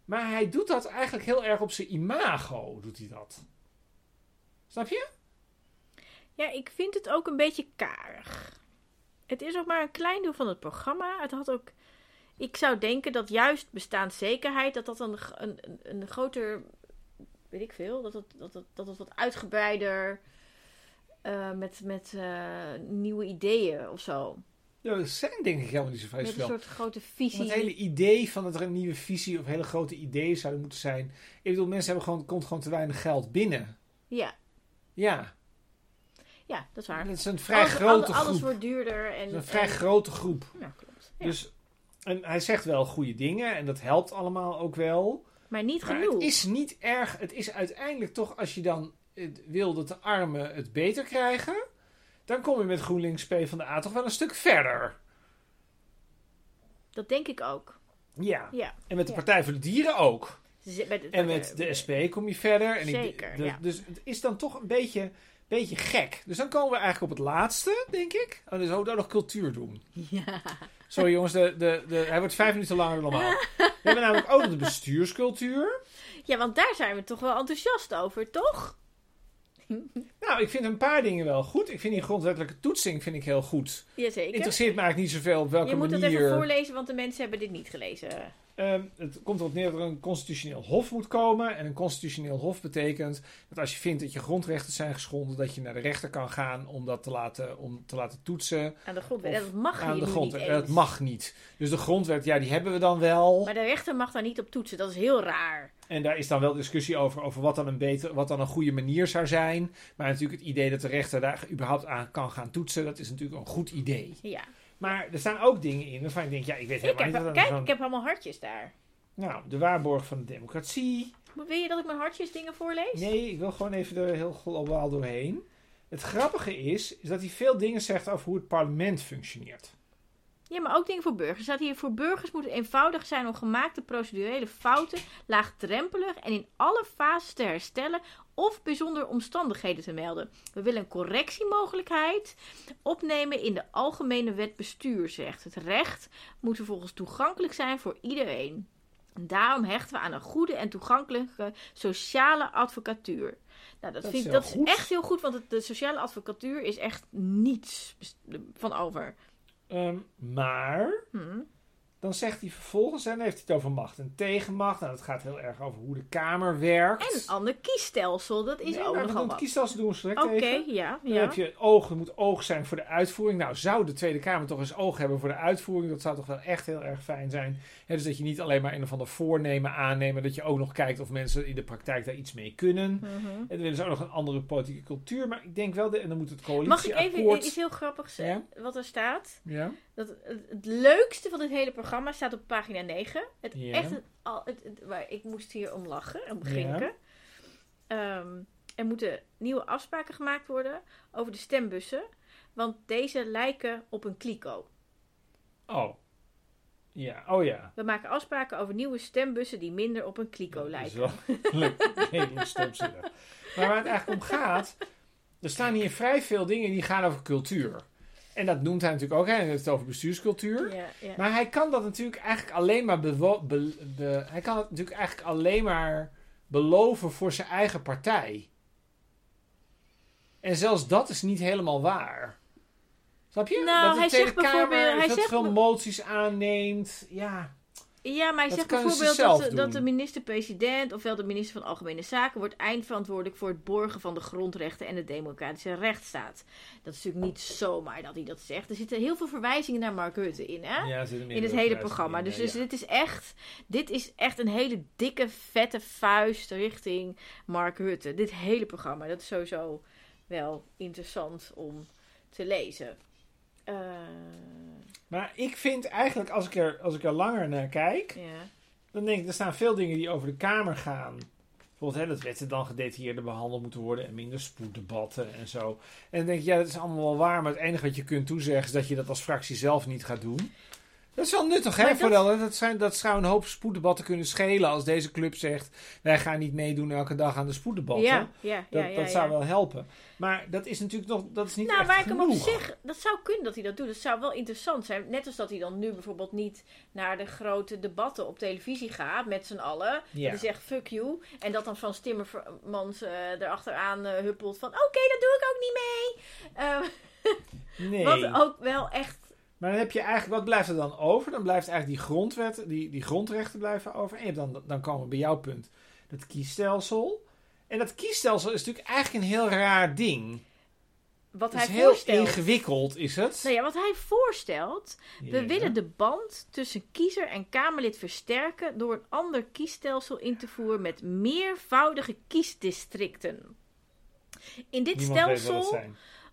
Maar hij doet dat eigenlijk heel erg op zijn imago, doet hij dat. Snap je? Ja, ik vind het ook een beetje karig. Het is ook maar een klein deel van het programma. Het had ook. Ik zou denken dat juist bestaanszekerheid, dat dat een, een, een, groter. Weet ik veel. Dat het, dat dat wat uitgebreider. eh, met met eh, nieuwe ideeën of zo. Ja, dat zijn denk ik helemaal niet zo een soort grote Om visie. Het hele idee van dat er een nieuwe visie of hele grote ideeën zouden moeten zijn. Ik bedoel, mensen hebben gewoon, komt gewoon te weinig geld binnen. Ja, Ja, ja, dat is waar. dat is een vrij alles, grote alles, alles groep. wordt duurder. En, is een vrij en- grote groep. Ja, klopt. Ja. Dus, en hij zegt wel goede dingen en dat helpt allemaal ook wel. maar niet Maar genoeg. het is niet erg. Het is uiteindelijk toch, als je dan het wil dat de armen het beter krijgen, dan kom je met GroenLinks P van de A toch wel een stuk verder. Dat denk ik ook. Ja. Ja. En met de. Partij voor de Dieren ook. Z- met het- En met de SP kom je verder. En ik- Zeker, de- ja. Dus het is dan toch een beetje, beetje gek. Dus dan komen we eigenlijk op het laatste, denk ik. Oh, dus ook nog cultuur doen. Ja. Sorry jongens, de, de, de, hij wordt vijf minuten langer dan normaal. We hebben namelijk ook nog de bestuurscultuur. ja, want daar zijn we toch wel enthousiast over, toch? Nou, ik vind een paar dingen wel goed. Ik vind die grondwettelijke toetsing vind ik heel goed. Jazeker. Interesseert me eigenlijk niet zoveel op welke Je moet het manier. even voorlezen, want de mensen hebben dit niet gelezen. Ehm, het komt erop neer dat er een constitutioneel hof moet komen. En een constitutioneel hof betekent dat als je vindt dat je grondrechten zijn geschonden, dat je naar de rechter kan gaan om dat te laten, om te laten toetsen Aan de grondwet. Dat mag aan de grondwet. niet Dat mag niet. Dus de grondwet, ja, die hebben we dan wel. Maar de rechter mag daar niet op toetsen. Dat is heel raar. En daar is dan wel discussie over, over wat, dan een beter, wat dan een goede manier zou zijn. Maar natuurlijk het idee dat de rechter daar überhaupt aan kan gaan toetsen, dat is natuurlijk een goed idee. Ja. Maar er staan ook dingen in waarvan ik denk, ja, ik weet Ik helemaal heb, niet kijk, ik heb allemaal hartjes daar. Nou, de waarborg van de democratie. Wil je dat ik mijn hartjes dingen voorlees? Nee, ik wil gewoon even er heel globaal doorheen. Het grappige is, is dat hij veel dingen zegt over hoe het parlement functioneert. Ja, maar ook dingen voor burgers. Er staat hier voor burgers moet het eenvoudig zijn om gemaakte procedurele fouten laagdrempelig en in alle fases te herstellen of bijzondere omstandigheden te melden. We willen een correctiemogelijkheid opnemen in de algemene wet bestuur, zegt. Het recht moet vervolgens toegankelijk zijn voor iedereen. Daarom hechten we aan een goede en toegankelijke sociale advocatuur. Nou, dat, Dat vind is dat is echt heel goed, want het- de sociale advocatuur is echt niets van over. Ehm, maar, Hm. dan zegt hij vervolgens, en dan heeft hij het over macht en tegenmacht. Nou, dat gaat heel erg over hoe de Kamer werkt. En een ander kiesstelsel, dat is Nee, ook nogal het kiesstelsel doen we straks Oké, even. ja, Dan ja. heb je oog, er moet oog zijn voor de uitvoering. Nou, zou de Tweede Kamer toch eens oog hebben voor de uitvoering? Dat zou toch wel echt heel erg fijn zijn. Hè, dus dat je niet alleen maar een of ander voornemen aanneemt, maar dat je ook nog kijkt of mensen in de praktijk daar iets mee kunnen. Mhm. En willen ze ook nog een andere politieke cultuur. Maar ik denk wel, de, en dan moet het Mag ik coalitieakkoord... even iets heel grappigs zeggen? Wat er staat? Ja? Dat het, leukste van dit hele programma staat op pagina 9. Het, Ja. echt, het, al, het, het- waar, ik moest hier om lachen en om grinniken. Ehm, er moeten nieuwe afspraken gemaakt worden over de stembussen. Want deze lijken op een kliko. Oh. Ja, oh ja. We maken afspraken over nieuwe stembussen die minder op een kliko Dat is lijken. wel leuk, stomzinnig. Maar waar het eigenlijk om gaat, er staan hier vrij veel dingen die gaan over cultuur. En dat noemt hij natuurlijk ook. Hij heeft het over bestuurscultuur. Ja, ja. Maar hij kan dat natuurlijk eigenlijk alleen maar bewo- be- be- hij kan het natuurlijk eigenlijk alleen maar beloven voor zijn eigen partij. En zelfs dat is niet helemaal waar. Snap je? Nou, dat de hij Tweede zegt bijvoorbeeld- hij veel zegt veel moties aanneemt. Ja. Ja, maar hij Dat zegt ze bijvoorbeeld dat, de- doen. dat de minister-president, ofwel de minister van Algemene Zaken, wordt eindverantwoordelijk voor het borgen van de grondrechten en de democratische rechtsstaat. Dat is natuurlijk niet zomaar dat hij dat zegt. Er zitten heel veel verwijzingen naar Mark Rutte in, hè? Ja, in het hele programma. in, Dus, dus ja. dit is echt, dit is echt een hele dikke, vette vuist richting Mark Rutte. Dit hele programma, dat is sowieso wel interessant om te lezen. Eh, Maar ik vind eigenlijk, als ik, er, als ik er langer naar kijk, ja. Dan denk ik, er staan veel dingen die over de Kamer gaan. Bijvoorbeeld, hè, dat wetten dan gedetailleerder behandeld moeten worden en minder spoeddebatten en zo. En dan denk ik, ja, dat is allemaal wel waar, maar het enige wat je kunt toezeggen is dat je dat als fractie zelf niet gaat doen. Dat is wel nuttig, hè? Maar dat- Vooral, dat, zijn, dat zou een hoop spoeddebatten kunnen schelen als deze club zegt: wij gaan niet meedoen elke dag aan de spoeddebatten. Ja, ja, Dat, ja, ja, dat zou wel helpen. Maar dat is natuurlijk nog dat is niet Nou, echt waar ik hem op zich, dat zou kunnen dat hij dat doet. Dat zou wel interessant zijn. Net als dat hij dan nu bijvoorbeeld niet naar de grote debatten op televisie gaat met z'n allen. Ja. Die zegt fuck you. En dat dan van Timmermans eh erachteraan eh, huppelt van oké, dat doe ik ook niet mee. Eh, Nee. Wat ook wel echt. Maar dan heb je eigenlijk, wat blijft er dan over? Dan blijft eigenlijk die grondwet, die, die grondrechten blijven over. En je hebt dan, dan komen we bij jouw punt, dat kiesstelsel. En dat kiesstelsel is natuurlijk eigenlijk een heel raar ding. Wat hij heel voorstelt. ingewikkeld, is het? Nou ja, wat hij voorstelt. We willen de band tussen kiezer en Kamerlid versterken door een ander kiesstelsel in te voeren met meervoudige kiesdistricten. In dit Niemand stelsel.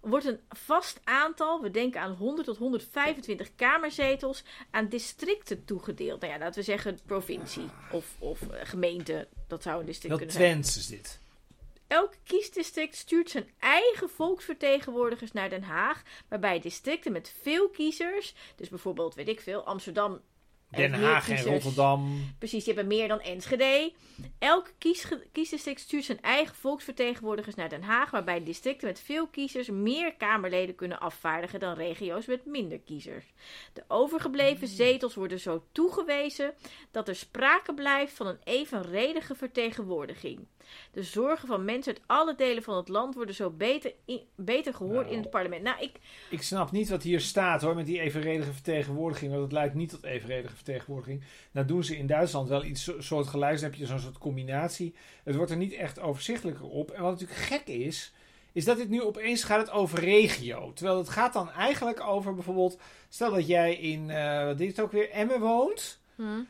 Wordt een vast aantal, we denken aan 100 tot 125 kamerzetels, aan districten toegedeeld. Nou ja, laten we zeggen provincie of, of eh, gemeente. Dat zou een district kunnen zijn. Twents is dit. Elk kiesdistrict stuurt zijn eigen volksvertegenwoordigers naar Den Haag, waarbij districten met veel kiezers, dus bijvoorbeeld, weet ik veel, Amsterdam. Den Haag en. Rotterdam. Precies, die hebben meer dan Enschede. Elk kiesdistrict stuurt zijn eigen volksvertegenwoordigers naar Den Haag, waarbij districten met veel kiezers meer Kamerleden kunnen afvaardigen dan regio's met minder kiezers. De overgebleven zetels worden zo toegewezen dat er sprake blijft van een evenredige vertegenwoordiging. De zorgen van mensen uit alle delen van het land worden zo beter, in- beter gehoord Nou. in het parlement. Nou, ik, Ik snap niet wat hier staat hoor, met die evenredige vertegenwoordiging. Want het lijkt niet tot evenredige vertegenwoordiging. Nou doen ze in Duitsland wel iets so- soortgelijks. Dan heb je zo'n soort combinatie. Het wordt er niet echt overzichtelijker op. En wat natuurlijk gek is, is dat dit nu opeens gaat het over regio. Terwijl het gaat dan eigenlijk over bijvoorbeeld... Stel dat jij in, eh wat is het ook weer, Emmen woont.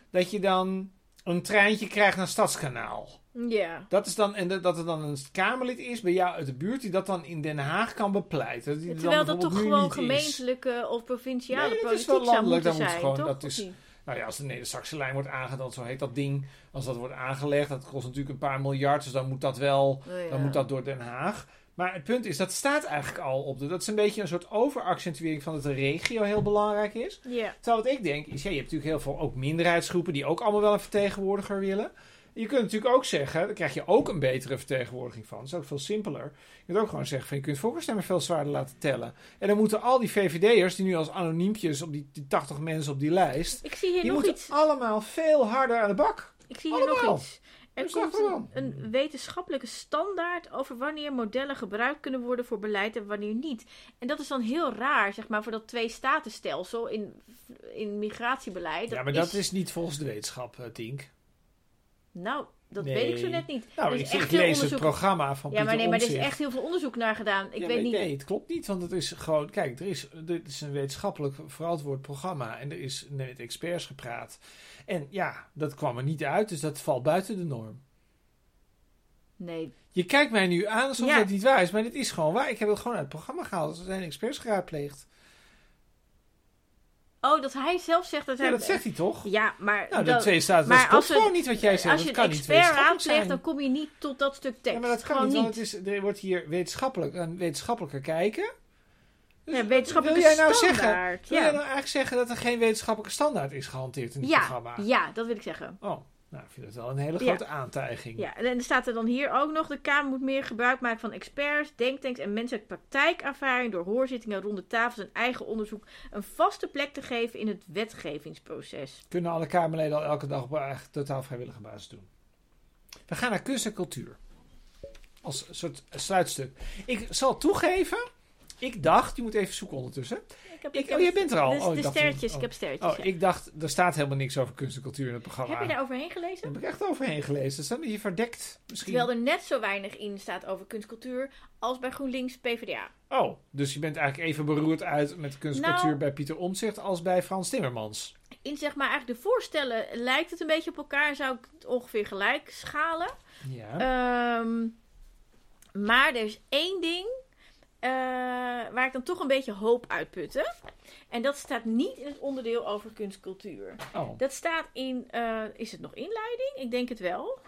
Dat je dan een treintje krijgt naar Stadskanaal. ja. Dat is dan, en dat er dan een Kamerlid is bij jou uit de buurt die dat dan in Den Haag kan bepleiten. Dat er Terwijl dat toch gewoon is. gemeentelijke of provinciale Nee, politiek wel zou landelijk, moeten dan moet zijn, gewoon- toch? dat is-? Nou ja, als de Neder-Saxe lijn wordt aangedaan, zo heet dat ding. Als dat wordt aangelegd, dat kost natuurlijk een paar miljard. Dus dan moet dat wel, Oh ja. dan moet dat door Den Haag. Maar het punt is, dat staat eigenlijk al op de... Dat is een beetje een soort overaccentuering van dat de regio heel belangrijk is. Ja. Terwijl wat ik denk, is ja, je hebt natuurlijk heel veel ook minderheidsgroepen die ook allemaal wel een vertegenwoordiger willen. Je kunt natuurlijk ook zeggen, daar krijg je ook een betere vertegenwoordiging van. Dat is ook veel simpeler. Je kunt ook gewoon zeggen, van, je kunt voorkeurstemmen veel zwaarder laten tellen. En dan moeten al die VVD'ers, die nu als anoniempjes op die, die 80 mensen op die lijst... Ik zie hier Die nog moeten iets. allemaal veel harder aan de bak. Ik zie hier allemaal. nog iets. Er komt een, een wetenschappelijke standaard over wanneer modellen gebruikt kunnen worden voor beleid en wanneer niet. En dat is dan heel raar, zeg maar, voor dat twee-statenstelsel in, in migratiebeleid. ja, maar dat is niet volgens de wetenschap, eh, Tink. Nou, dat Nee. weet ik zo net niet. Nou, ik, echt ik lees het onderzoek. programma van Ja, maar nee, maar er is echt heel veel onderzoek naar gedaan. Ik Ja, weet niet. Nee, het klopt niet, want het is gewoon... Kijk, er is, dit is een wetenschappelijk verantwoord programma en er is met experts gepraat. En ja, dat kwam er niet uit, dus dat valt buiten de norm. Nee, Je kijkt mij nu aan alsof Ja. dat niet waar is, maar dit is gewoon waar. Ik heb het gewoon uit het programma gehaald. Er zijn experts geraadpleegd. Oh, dat hij zelf zegt dat hij... Ja, dat zegt hij toch? Ja, maar... Nou, dat- twee staat. maar Dat klopt we- gewoon niet wat jij zegt. als je dat een kan niet expert raadpleegt, dan kom je niet tot dat stuk tekst. Ja, maar dat kan Gewoon niet, want het is, er wordt hier wetenschappelijk, een wetenschappelijker kijken. Dus Ja, wetenschappelijke wil jij nou zeggen? standaard. Wil ja. jij nou eigenlijk zeggen dat er geen wetenschappelijke standaard is gehanteerd in het ja, programma? ja, dat wil ik zeggen. Oh, nou, ik vind het wel een hele Ja. grote aantijging. Ja, en er staat er dan hier ook nog: de Kamer moet meer gebruik maken van experts, denktanks en mensen uit praktijkervaring door hoorzittingen, ronde tafels en eigen onderzoek een vaste plek te geven in het wetgevingsproces. Kunnen alle Kamerleden al elke dag op eigenlijk totaal vrijwillige basis doen. We gaan naar kunst en cultuur. Als een soort sluitstuk. Ik zal toegeven, ik dacht, je moet even zoeken ondertussen. Ik heb, Ik- oh, jij bent er al. Dus Oh, ik de sterretjes, oh. ik heb sterretjes. Oh, ja. ik dacht, er staat helemaal niks over kunst en cultuur in het programma. Heb je daar overheen gelezen? Daar heb ik echt overheen gelezen. Dat staat beetje verdekt misschien. Terwijl er net zo weinig in staat over kunstcultuur als bij GroenLinks PvdA. Oh, dus je bent eigenlijk even beroerd uit met kunst en Nou- cultuur bij Pieter Omtzigt als bij Frans Timmermans. In zeg maar eigenlijk de voorstellen lijkt het een beetje op elkaar en zou ik het ongeveer gelijk schalen. Ja. Ehm, maar er is één ding eh, waar ik dan toch een beetje hoop uitputte. En dat staat niet in het onderdeel over kunstcultuur. Oh. Dat staat in, eh, is het nog inleiding? Ik denk het wel.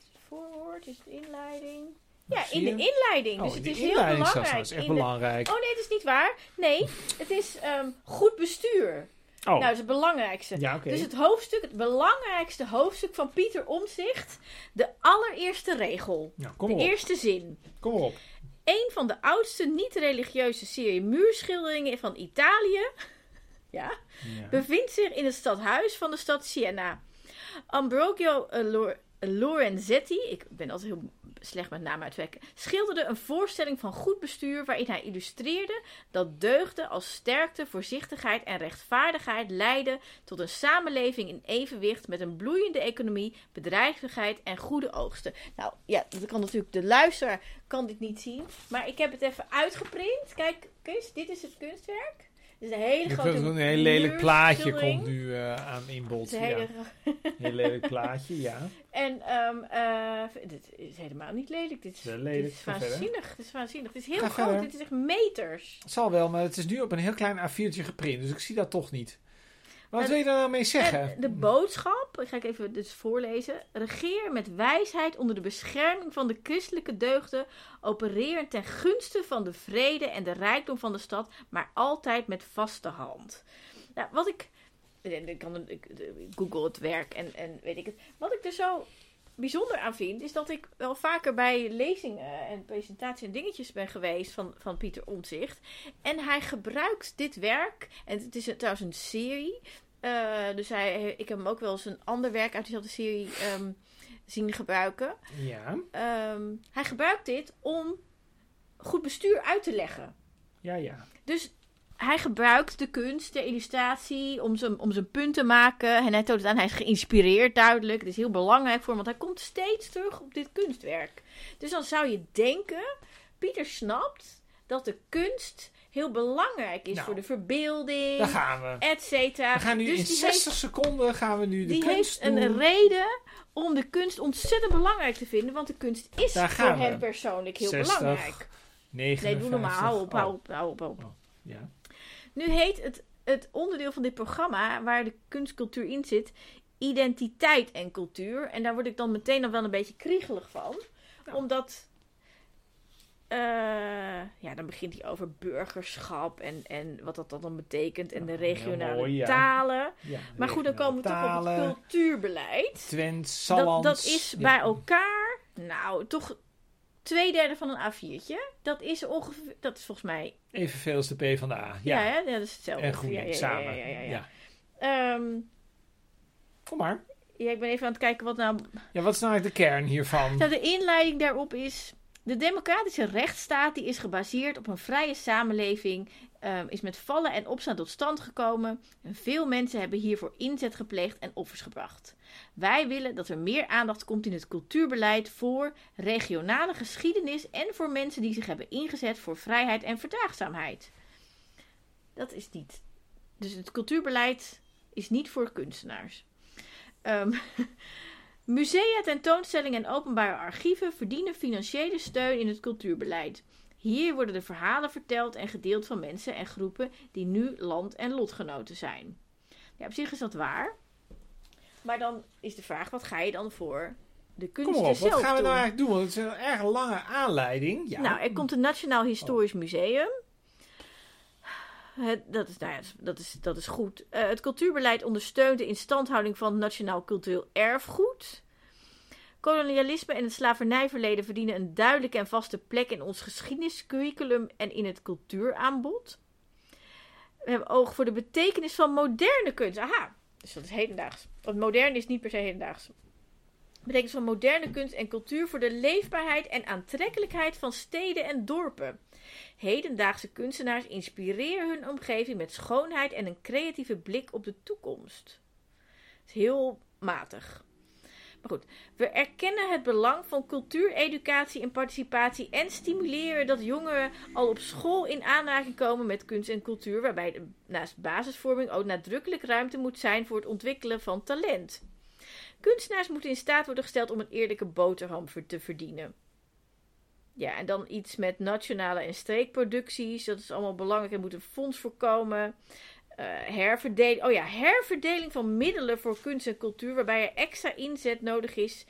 Is het voorwoord, is het inleiding? Ja, zie in de inleiding. Oh, dus het is heel belangrijk. Dat is echt de- belangrijk. Oh nee, dat is niet waar. Nee, het is ehm, goed bestuur. Oh, Nou, dat is het belangrijkste. ja, oké. Dus het hoofdstuk, het belangrijkste hoofdstuk van Pieter Omtzigt, de allereerste regel. Nou, kom de op. eerste zin. Kom op. Een van de oudste niet-religieuze serie muurschilderingen van Italië ja, Ja. bevindt zich in het stadhuis van de stad Siena. Ambrogio Lor- Lorenzetti, ik ben altijd heel slecht met namen uitwekken, schilderde een voorstelling van goed bestuur waarin hij illustreerde dat deugden als sterkte, voorzichtigheid en rechtvaardigheid leiden tot een samenleving in evenwicht met een bloeiende economie, bedrijvigheid en goede oogsten. Nou ja, dat kan natuurlijk de luisteraar kan dit niet zien, maar ik heb het even uitgeprint. Kijk, Chris, dit is het kunstwerk. Is een hele Ik grote vind het een heel lelijk plaatje komt nu eh, aan Het inbod. een Ja. hele Heel lelijk plaatje, ja. En ehm eh, dit is helemaal niet lelijk. Dit is, lelijk. Dit is waanzinnig. Dit is waanzinnig. Dit is heel Ga groot. verder. Dit is echt meters. Het zal wel, maar het is nu op een heel klein A4'tje geprint, dus ik zie dat toch niet. Wat wil je daar nou mee zeggen? En de boodschap, ik ga ik even dus voorlezen. Regeer met wijsheid onder de bescherming van de christelijke deugden. Opereer ten gunste van de vrede en de rijkdom van de stad, maar altijd met vaste hand. Nou, wat ik. Ik, kan, ik, ik google het werk en, en weet ik het. Wat ik er zo bijzonder aan vind, is dat ik wel vaker bij lezingen en presentaties en dingetjes ben geweest van, van Pieter Omtzigt. En hij gebruikt dit werk, en het is trouwens een serie. eh, dus hij, ik heb hem ook wel eens een ander werk uit diezelfde serie ehm, zien gebruiken. Ja, Ehm, hij gebruikt dit om goed bestuur uit te leggen. ja, ja. Dus hij gebruikt de kunst, de illustratie, om zijn, om zijn punt te maken. En hij toont het aan, hij is geïnspireerd duidelijk. Het is heel belangrijk voor hem, want hij komt steeds terug op dit kunstwerk. Dus dan zou je denken, Pieter snapt dat de kunst heel belangrijk is Nou, voor de verbeelding, Daar gaan we. et cetera. We gaan nu dus in die 60 seconden gaan we nu de die kunst heeft doen. een reden om de kunst ontzettend belangrijk te vinden. Want de kunst is Daar voor we. hem persoonlijk heel 60, belangrijk. 59. Nee, doe normaal. Hou op, Oh, hou op, hou op, hou op. Ja. Nu heet het, het onderdeel van dit programma waar de kunstcultuur in zit, identiteit en cultuur. En daar word ik dan meteen dan wel een beetje kriegelig van. Nou. Omdat, eh, ja, dan begint hij over burgerschap en, en wat dat dan betekent en de Nou, regionale mooi, ja. talen. Ja, Maar goed, dan komen we toch op het cultuurbeleid. Twent, Dat, Sallands. dat is bij elkaar, nou, toch twee derde van een A4'tje. Dat is ongeveer, dat is volgens mij, Evenveel als de P van de A. ja, Ja. dat is hetzelfde. en GroenLinks ja, ja, samen. Ja. Ehm, Kom maar. ja, ik ben even aan het kijken wat nou... Ja, wat is nou eigenlijk de kern hiervan? Nou, de inleiding daarop is... De democratische rechtsstaat die is gebaseerd op een vrije samenleving... ehm, is met vallen en opstaan tot stand gekomen. En veel mensen hebben hiervoor inzet gepleegd en offers gebracht. Wij willen dat er meer aandacht komt in het cultuurbeleid voor regionale geschiedenis... en voor mensen die zich hebben ingezet voor vrijheid en verdraagzaamheid. Dat is niet... Dus het cultuurbeleid is niet voor kunstenaars. Ehm, musea, tentoonstellingen en openbare archieven verdienen financiële steun in het cultuurbeleid. Hier worden de verhalen verteld en gedeeld van mensen en groepen die nu land- en lotgenoten zijn. Ja, op zich is dat waar. Maar dan is de vraag, wat ga je dan voor de kunst Kom op, wat gaan we nou eigenlijk doen? Want het is een erg lange aanleiding. Ja. Nou, er komt een Nationaal Historisch Museum. Het, dat, is, nou ja, dat, is, dat is goed. Eh, het cultuurbeleid ondersteunt de instandhouding van het nationaal cultureel erfgoed. Kolonialisme en het slavernijverleden verdienen een duidelijke en vaste plek in ons geschiedeniscurriculum en in het cultuuraanbod. We hebben oog voor de betekenis van moderne kunst. Aha, dus dat is hedendaags. Want modern is niet per se hedendaags. Betekenis van moderne kunst en cultuur voor de leefbaarheid en aantrekkelijkheid van steden en dorpen. Hedendaagse kunstenaars inspireren hun omgeving met schoonheid en een creatieve blik op de toekomst. Het is heel matig. Maar goed, we erkennen het belang van cultuureducatie en participatie en stimuleren dat jongeren al op school in aanraking komen met kunst en cultuur, waarbij naast basisvorming ook nadrukkelijk ruimte moet zijn voor het ontwikkelen van talent. Kunstenaars moeten in staat worden gesteld om een eerlijke boterham te verdienen. Ja, en dan iets met nationale en streekproducties. Dat is allemaal belangrijk. Er moet een fonds voorkomen. Uh, herverdeling. Oh ja, herverdeling van middelen voor kunst en cultuur. Waarbij er extra inzet nodig is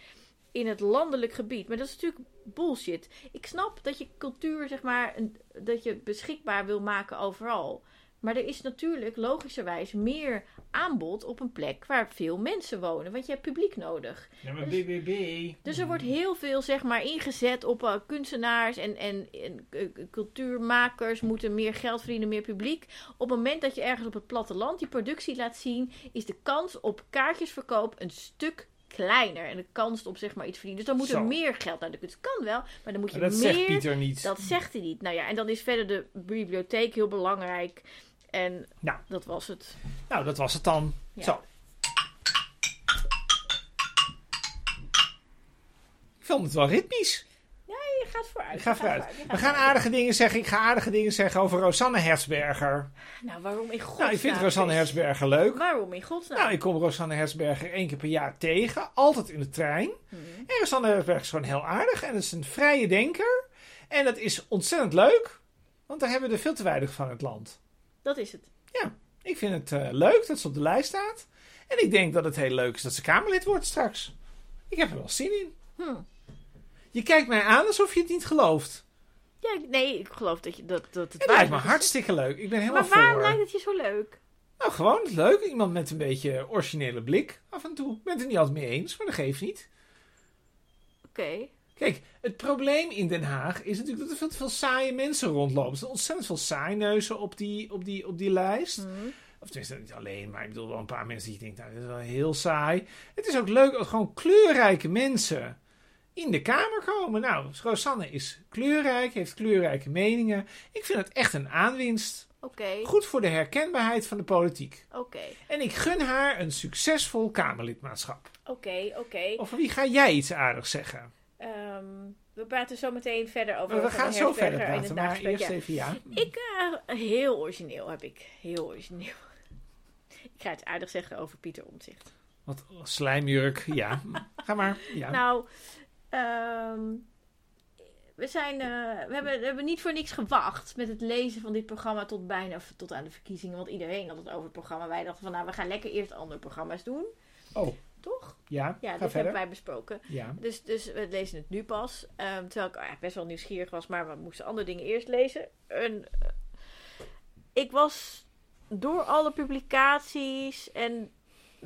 in het landelijk gebied. Maar dat is natuurlijk bullshit. Ik snap dat je cultuur, zeg maar, dat je beschikbaar wil maken overal. Maar er is natuurlijk logischerwijs meer aanbod op een plek waar veel mensen wonen. Want je hebt publiek nodig. Ja, maar dus, BBB. Dus er wordt heel veel zeg maar, ingezet op uh, kunstenaars en, en, en uh, cultuurmakers moeten meer geld verdienen, meer publiek. Op het moment dat je ergens op het platteland die productie laat zien, is de kans op kaartjesverkoop een stuk kleiner. En de kans op zeg maar iets verdienen. Dus dan moet er meer geld naar de kunst. Kan wel, maar dan moet je maar dat meer... Dat zegt Pieter niet. Dat zegt hij niet. Nou ja, en dan is verder de bibliotheek heel belangrijk. En nou, dat was het. Nou, dat was het dan. Ja. Zo. Ik vond het wel ritmisch. Ja, je gaat vooruit. Ik ga vooruit. We gaan aardige dingen zeggen. Ik ga aardige dingen zeggen over Rosanne Herzberger. Nou, waarom in godsnaam? Nou, ik vind Rosanne Herzberger leuk. Waarom in godsnaam? Nou, ik kom Rosanne Herzberger één keer per jaar tegen. Altijd in de trein. Hmm. En Rosanne Herzberger is gewoon heel aardig. En het is een vrije denker. En dat is ontzettend leuk. Want daar hebben we er veel te weinig van in het land. Dat is het. Ja, ik vind het uh, leuk dat ze op de lijst staat. En ik denk dat het heel leuk is dat ze Kamerlid wordt straks. Ik heb er wel zin in. Hmm. Je kijkt mij aan alsof je het niet gelooft. Ja, nee, ik geloof dat, je, dat, dat het, het lijkt me hartstikke leuk. Ik ben helemaal maar waarom voor. lijkt het je zo leuk? Nou, gewoon leuk. Iemand met een beetje originele blik af en toe. Ik ben het er niet altijd mee eens, maar dat geeft niet. Oké. Okay. Kijk, het probleem in Den Haag is natuurlijk dat er veel te veel saaie mensen rondlopen. Er zijn ontzettend veel saaineuzen op die, op die, op die lijst. Mm. Of tenminste, niet alleen, maar ik bedoel wel een paar mensen die je denkt, nou, dat is wel heel saai. Het is ook leuk als gewoon kleurrijke mensen in de Kamer komen. Nou, Rosanne is kleurrijk, heeft kleurrijke meningen. Ik vind het echt een aanwinst. Oké. Okay. Goed voor de herkenbaarheid van de politiek. Oké. Okay. En ik gun haar een succesvol Kamerlidmaatschap. Oké, okay, oké. Over wie ga jij iets aardigs zeggen? Um, we praten zo meteen verder over. We, we gaan zo verder praten, maar nagesprek, eerst ja. even ja. Ik, uh, heel origineel heb ik. Heel origineel. ik ga het aardig zeggen over Pieter Omtzigt. Wat slijmjurk, ja. ga maar. Ja. Nou, um, we, zijn, uh, we, hebben, we hebben niet voor niks gewacht met het lezen van dit programma tot bijna tot aan de verkiezingen. Want iedereen had het over het programma. Wij dachten van nou, we gaan lekker eerst andere programma's doen. Oh. Toch? Ja, ja dit verder. hebben wij besproken. Ja. Dus, dus we lezen het nu pas. Um, terwijl ik oh best wel nieuwsgierig was, maar we moesten andere dingen eerst lezen. En, uh, ik was door alle publicaties en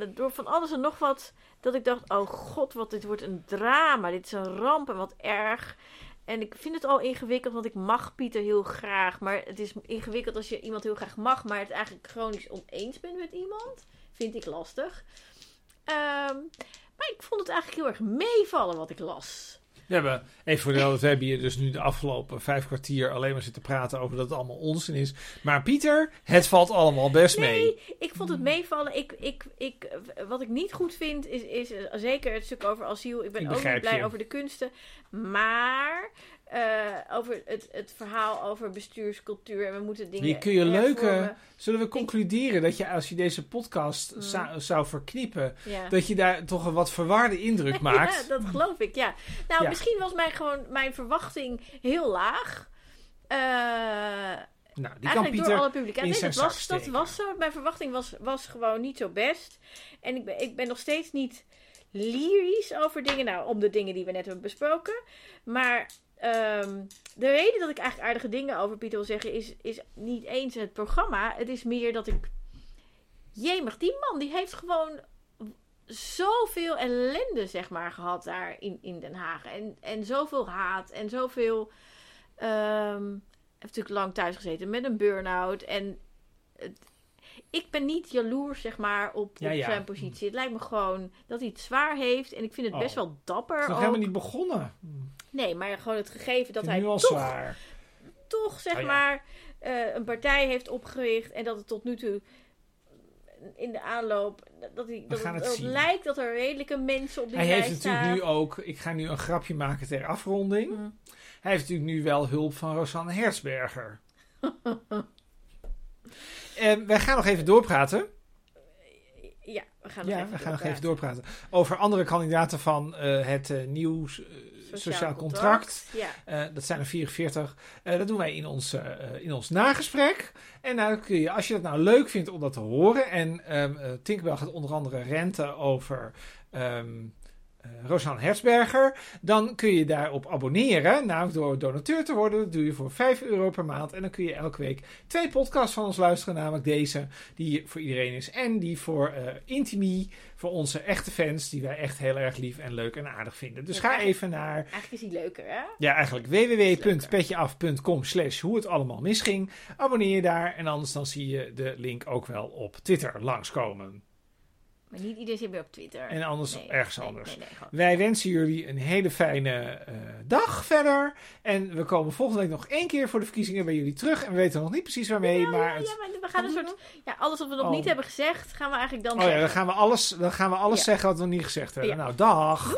door van alles en nog wat, dat ik dacht, oh god, wat dit wordt een drama. Dit is een ramp en wat erg. En ik vind het al ingewikkeld, want ik mag Pieter heel graag. Maar het is ingewikkeld als je iemand heel graag mag, maar het eigenlijk chronisch oneens bent met iemand. Vind ik lastig. Um, maar ik vond het eigenlijk heel erg meevallen wat ik las. We hebben, even voor de we hebben hier dus nu de afgelopen vijf kwartier alleen maar zitten praten over dat het allemaal onzin is. Maar Pieter, het valt allemaal best nee, mee. ik vond het meevallen. Ik, ik, ik, wat ik niet goed vind, is, is zeker het stuk over asiel. Ik ben Ik ook niet blij je. over de kunsten. Maar uh, over het, het verhaal over bestuurscultuur. En we moeten dingen. Hier kun je leuke. Zullen we concluderen dat je als je deze podcast Mm. zou, zou verknippen, Ja. dat je daar toch een wat verwarde indruk maakt? Ja, dat geloof ik, ja. Nou, Ja. misschien was mijn, gewoon, mijn verwachting heel laag. Eh, Nou, die kan Eigenlijk Pieter door alle publicaties. dat, was, dat was zo. Mijn verwachting was, was gewoon niet zo best. En ik ben, ik ben nog steeds niet lyrisch over dingen. Nou, om de dingen die we net hebben besproken. Maar ehm, de reden dat ik eigenlijk aardige dingen over Pieter wil zeggen... is, is niet eens het programma. Het is meer dat ik... Jemig, die man die heeft gewoon zoveel ellende, zeg maar, gehad daar in, in Den Haag. En, en zoveel haat en zoveel... ehm heeft natuurlijk lang thuis gezeten met een burn-out. En het, ik ben niet jaloers, zeg maar, op, Ja, op ja. zijn positie. Het lijkt me gewoon dat hij het zwaar heeft. En ik vind het Oh. best wel dapper. Het is nog ook. helemaal niet begonnen. Nee, maar gewoon het gegeven dat hij nu al toch, zwaar. toch, zeg Oh ja. maar, eh, een partij heeft opgericht. En dat het tot nu toe in de aanloop, dat, hij, dat het, lijkt dat er redelijke mensen op die Hij lijst heeft natuurlijk staan. nu ook, ik ga nu een grapje maken ter afronding. Hm. Hij heeft natuurlijk nu wel hulp van Rosanne Herzberger. en wij gaan nog even doorpraten. Ja, we gaan nog Ja, even we gaan nog doorpraten. even doorpraten. Over andere kandidaten van eh, het eh, nieuws, eh, sociaal, contract. Ja. Dat zijn er 44. Eh, dat doen wij in ons, in ons nagesprek. En nou kun je, als je het nou leuk vindt om dat te horen. En ehm eh, Tinkerbell gaat onder andere renten over. ehm eh, Rosanne Herzberger, dan kun je daarop abonneren. Nou, door donateur te worden. Dat doe je voor 5 euro per maand. En dan kun je elke week twee podcasts van ons luisteren. Namelijk deze, die voor iedereen is. En die voor eh Intimi, voor onze echte fans. Die wij echt heel erg lief en leuk en aardig vinden. Dus Ja, ga even naar Eigenlijk is die leuker, hè? ja, eigenlijk www.petjeaf.com slash hoe het allemaal misging. Abonneer je daar en anders dan zie je de link ook wel op Twitter langskomen. Maar niet iedereen zit meer op Twitter. En anders Nee, ergens nee, anders. nee, Wij wensen jullie een hele fijne eh, dag verder. En we komen volgende week nog één keer voor de verkiezingen bij jullie terug. En we weten nog niet precies waarmee, Ja, maar... ja, het- ja, maar we gaan een soort... Ja, alles wat we nog Oh. niet hebben gezegd, gaan we eigenlijk dan Oh ja, dan gaan we alles, dan gaan we alles Ja. zeggen wat we nog niet gezegd hebben. Nou, dag!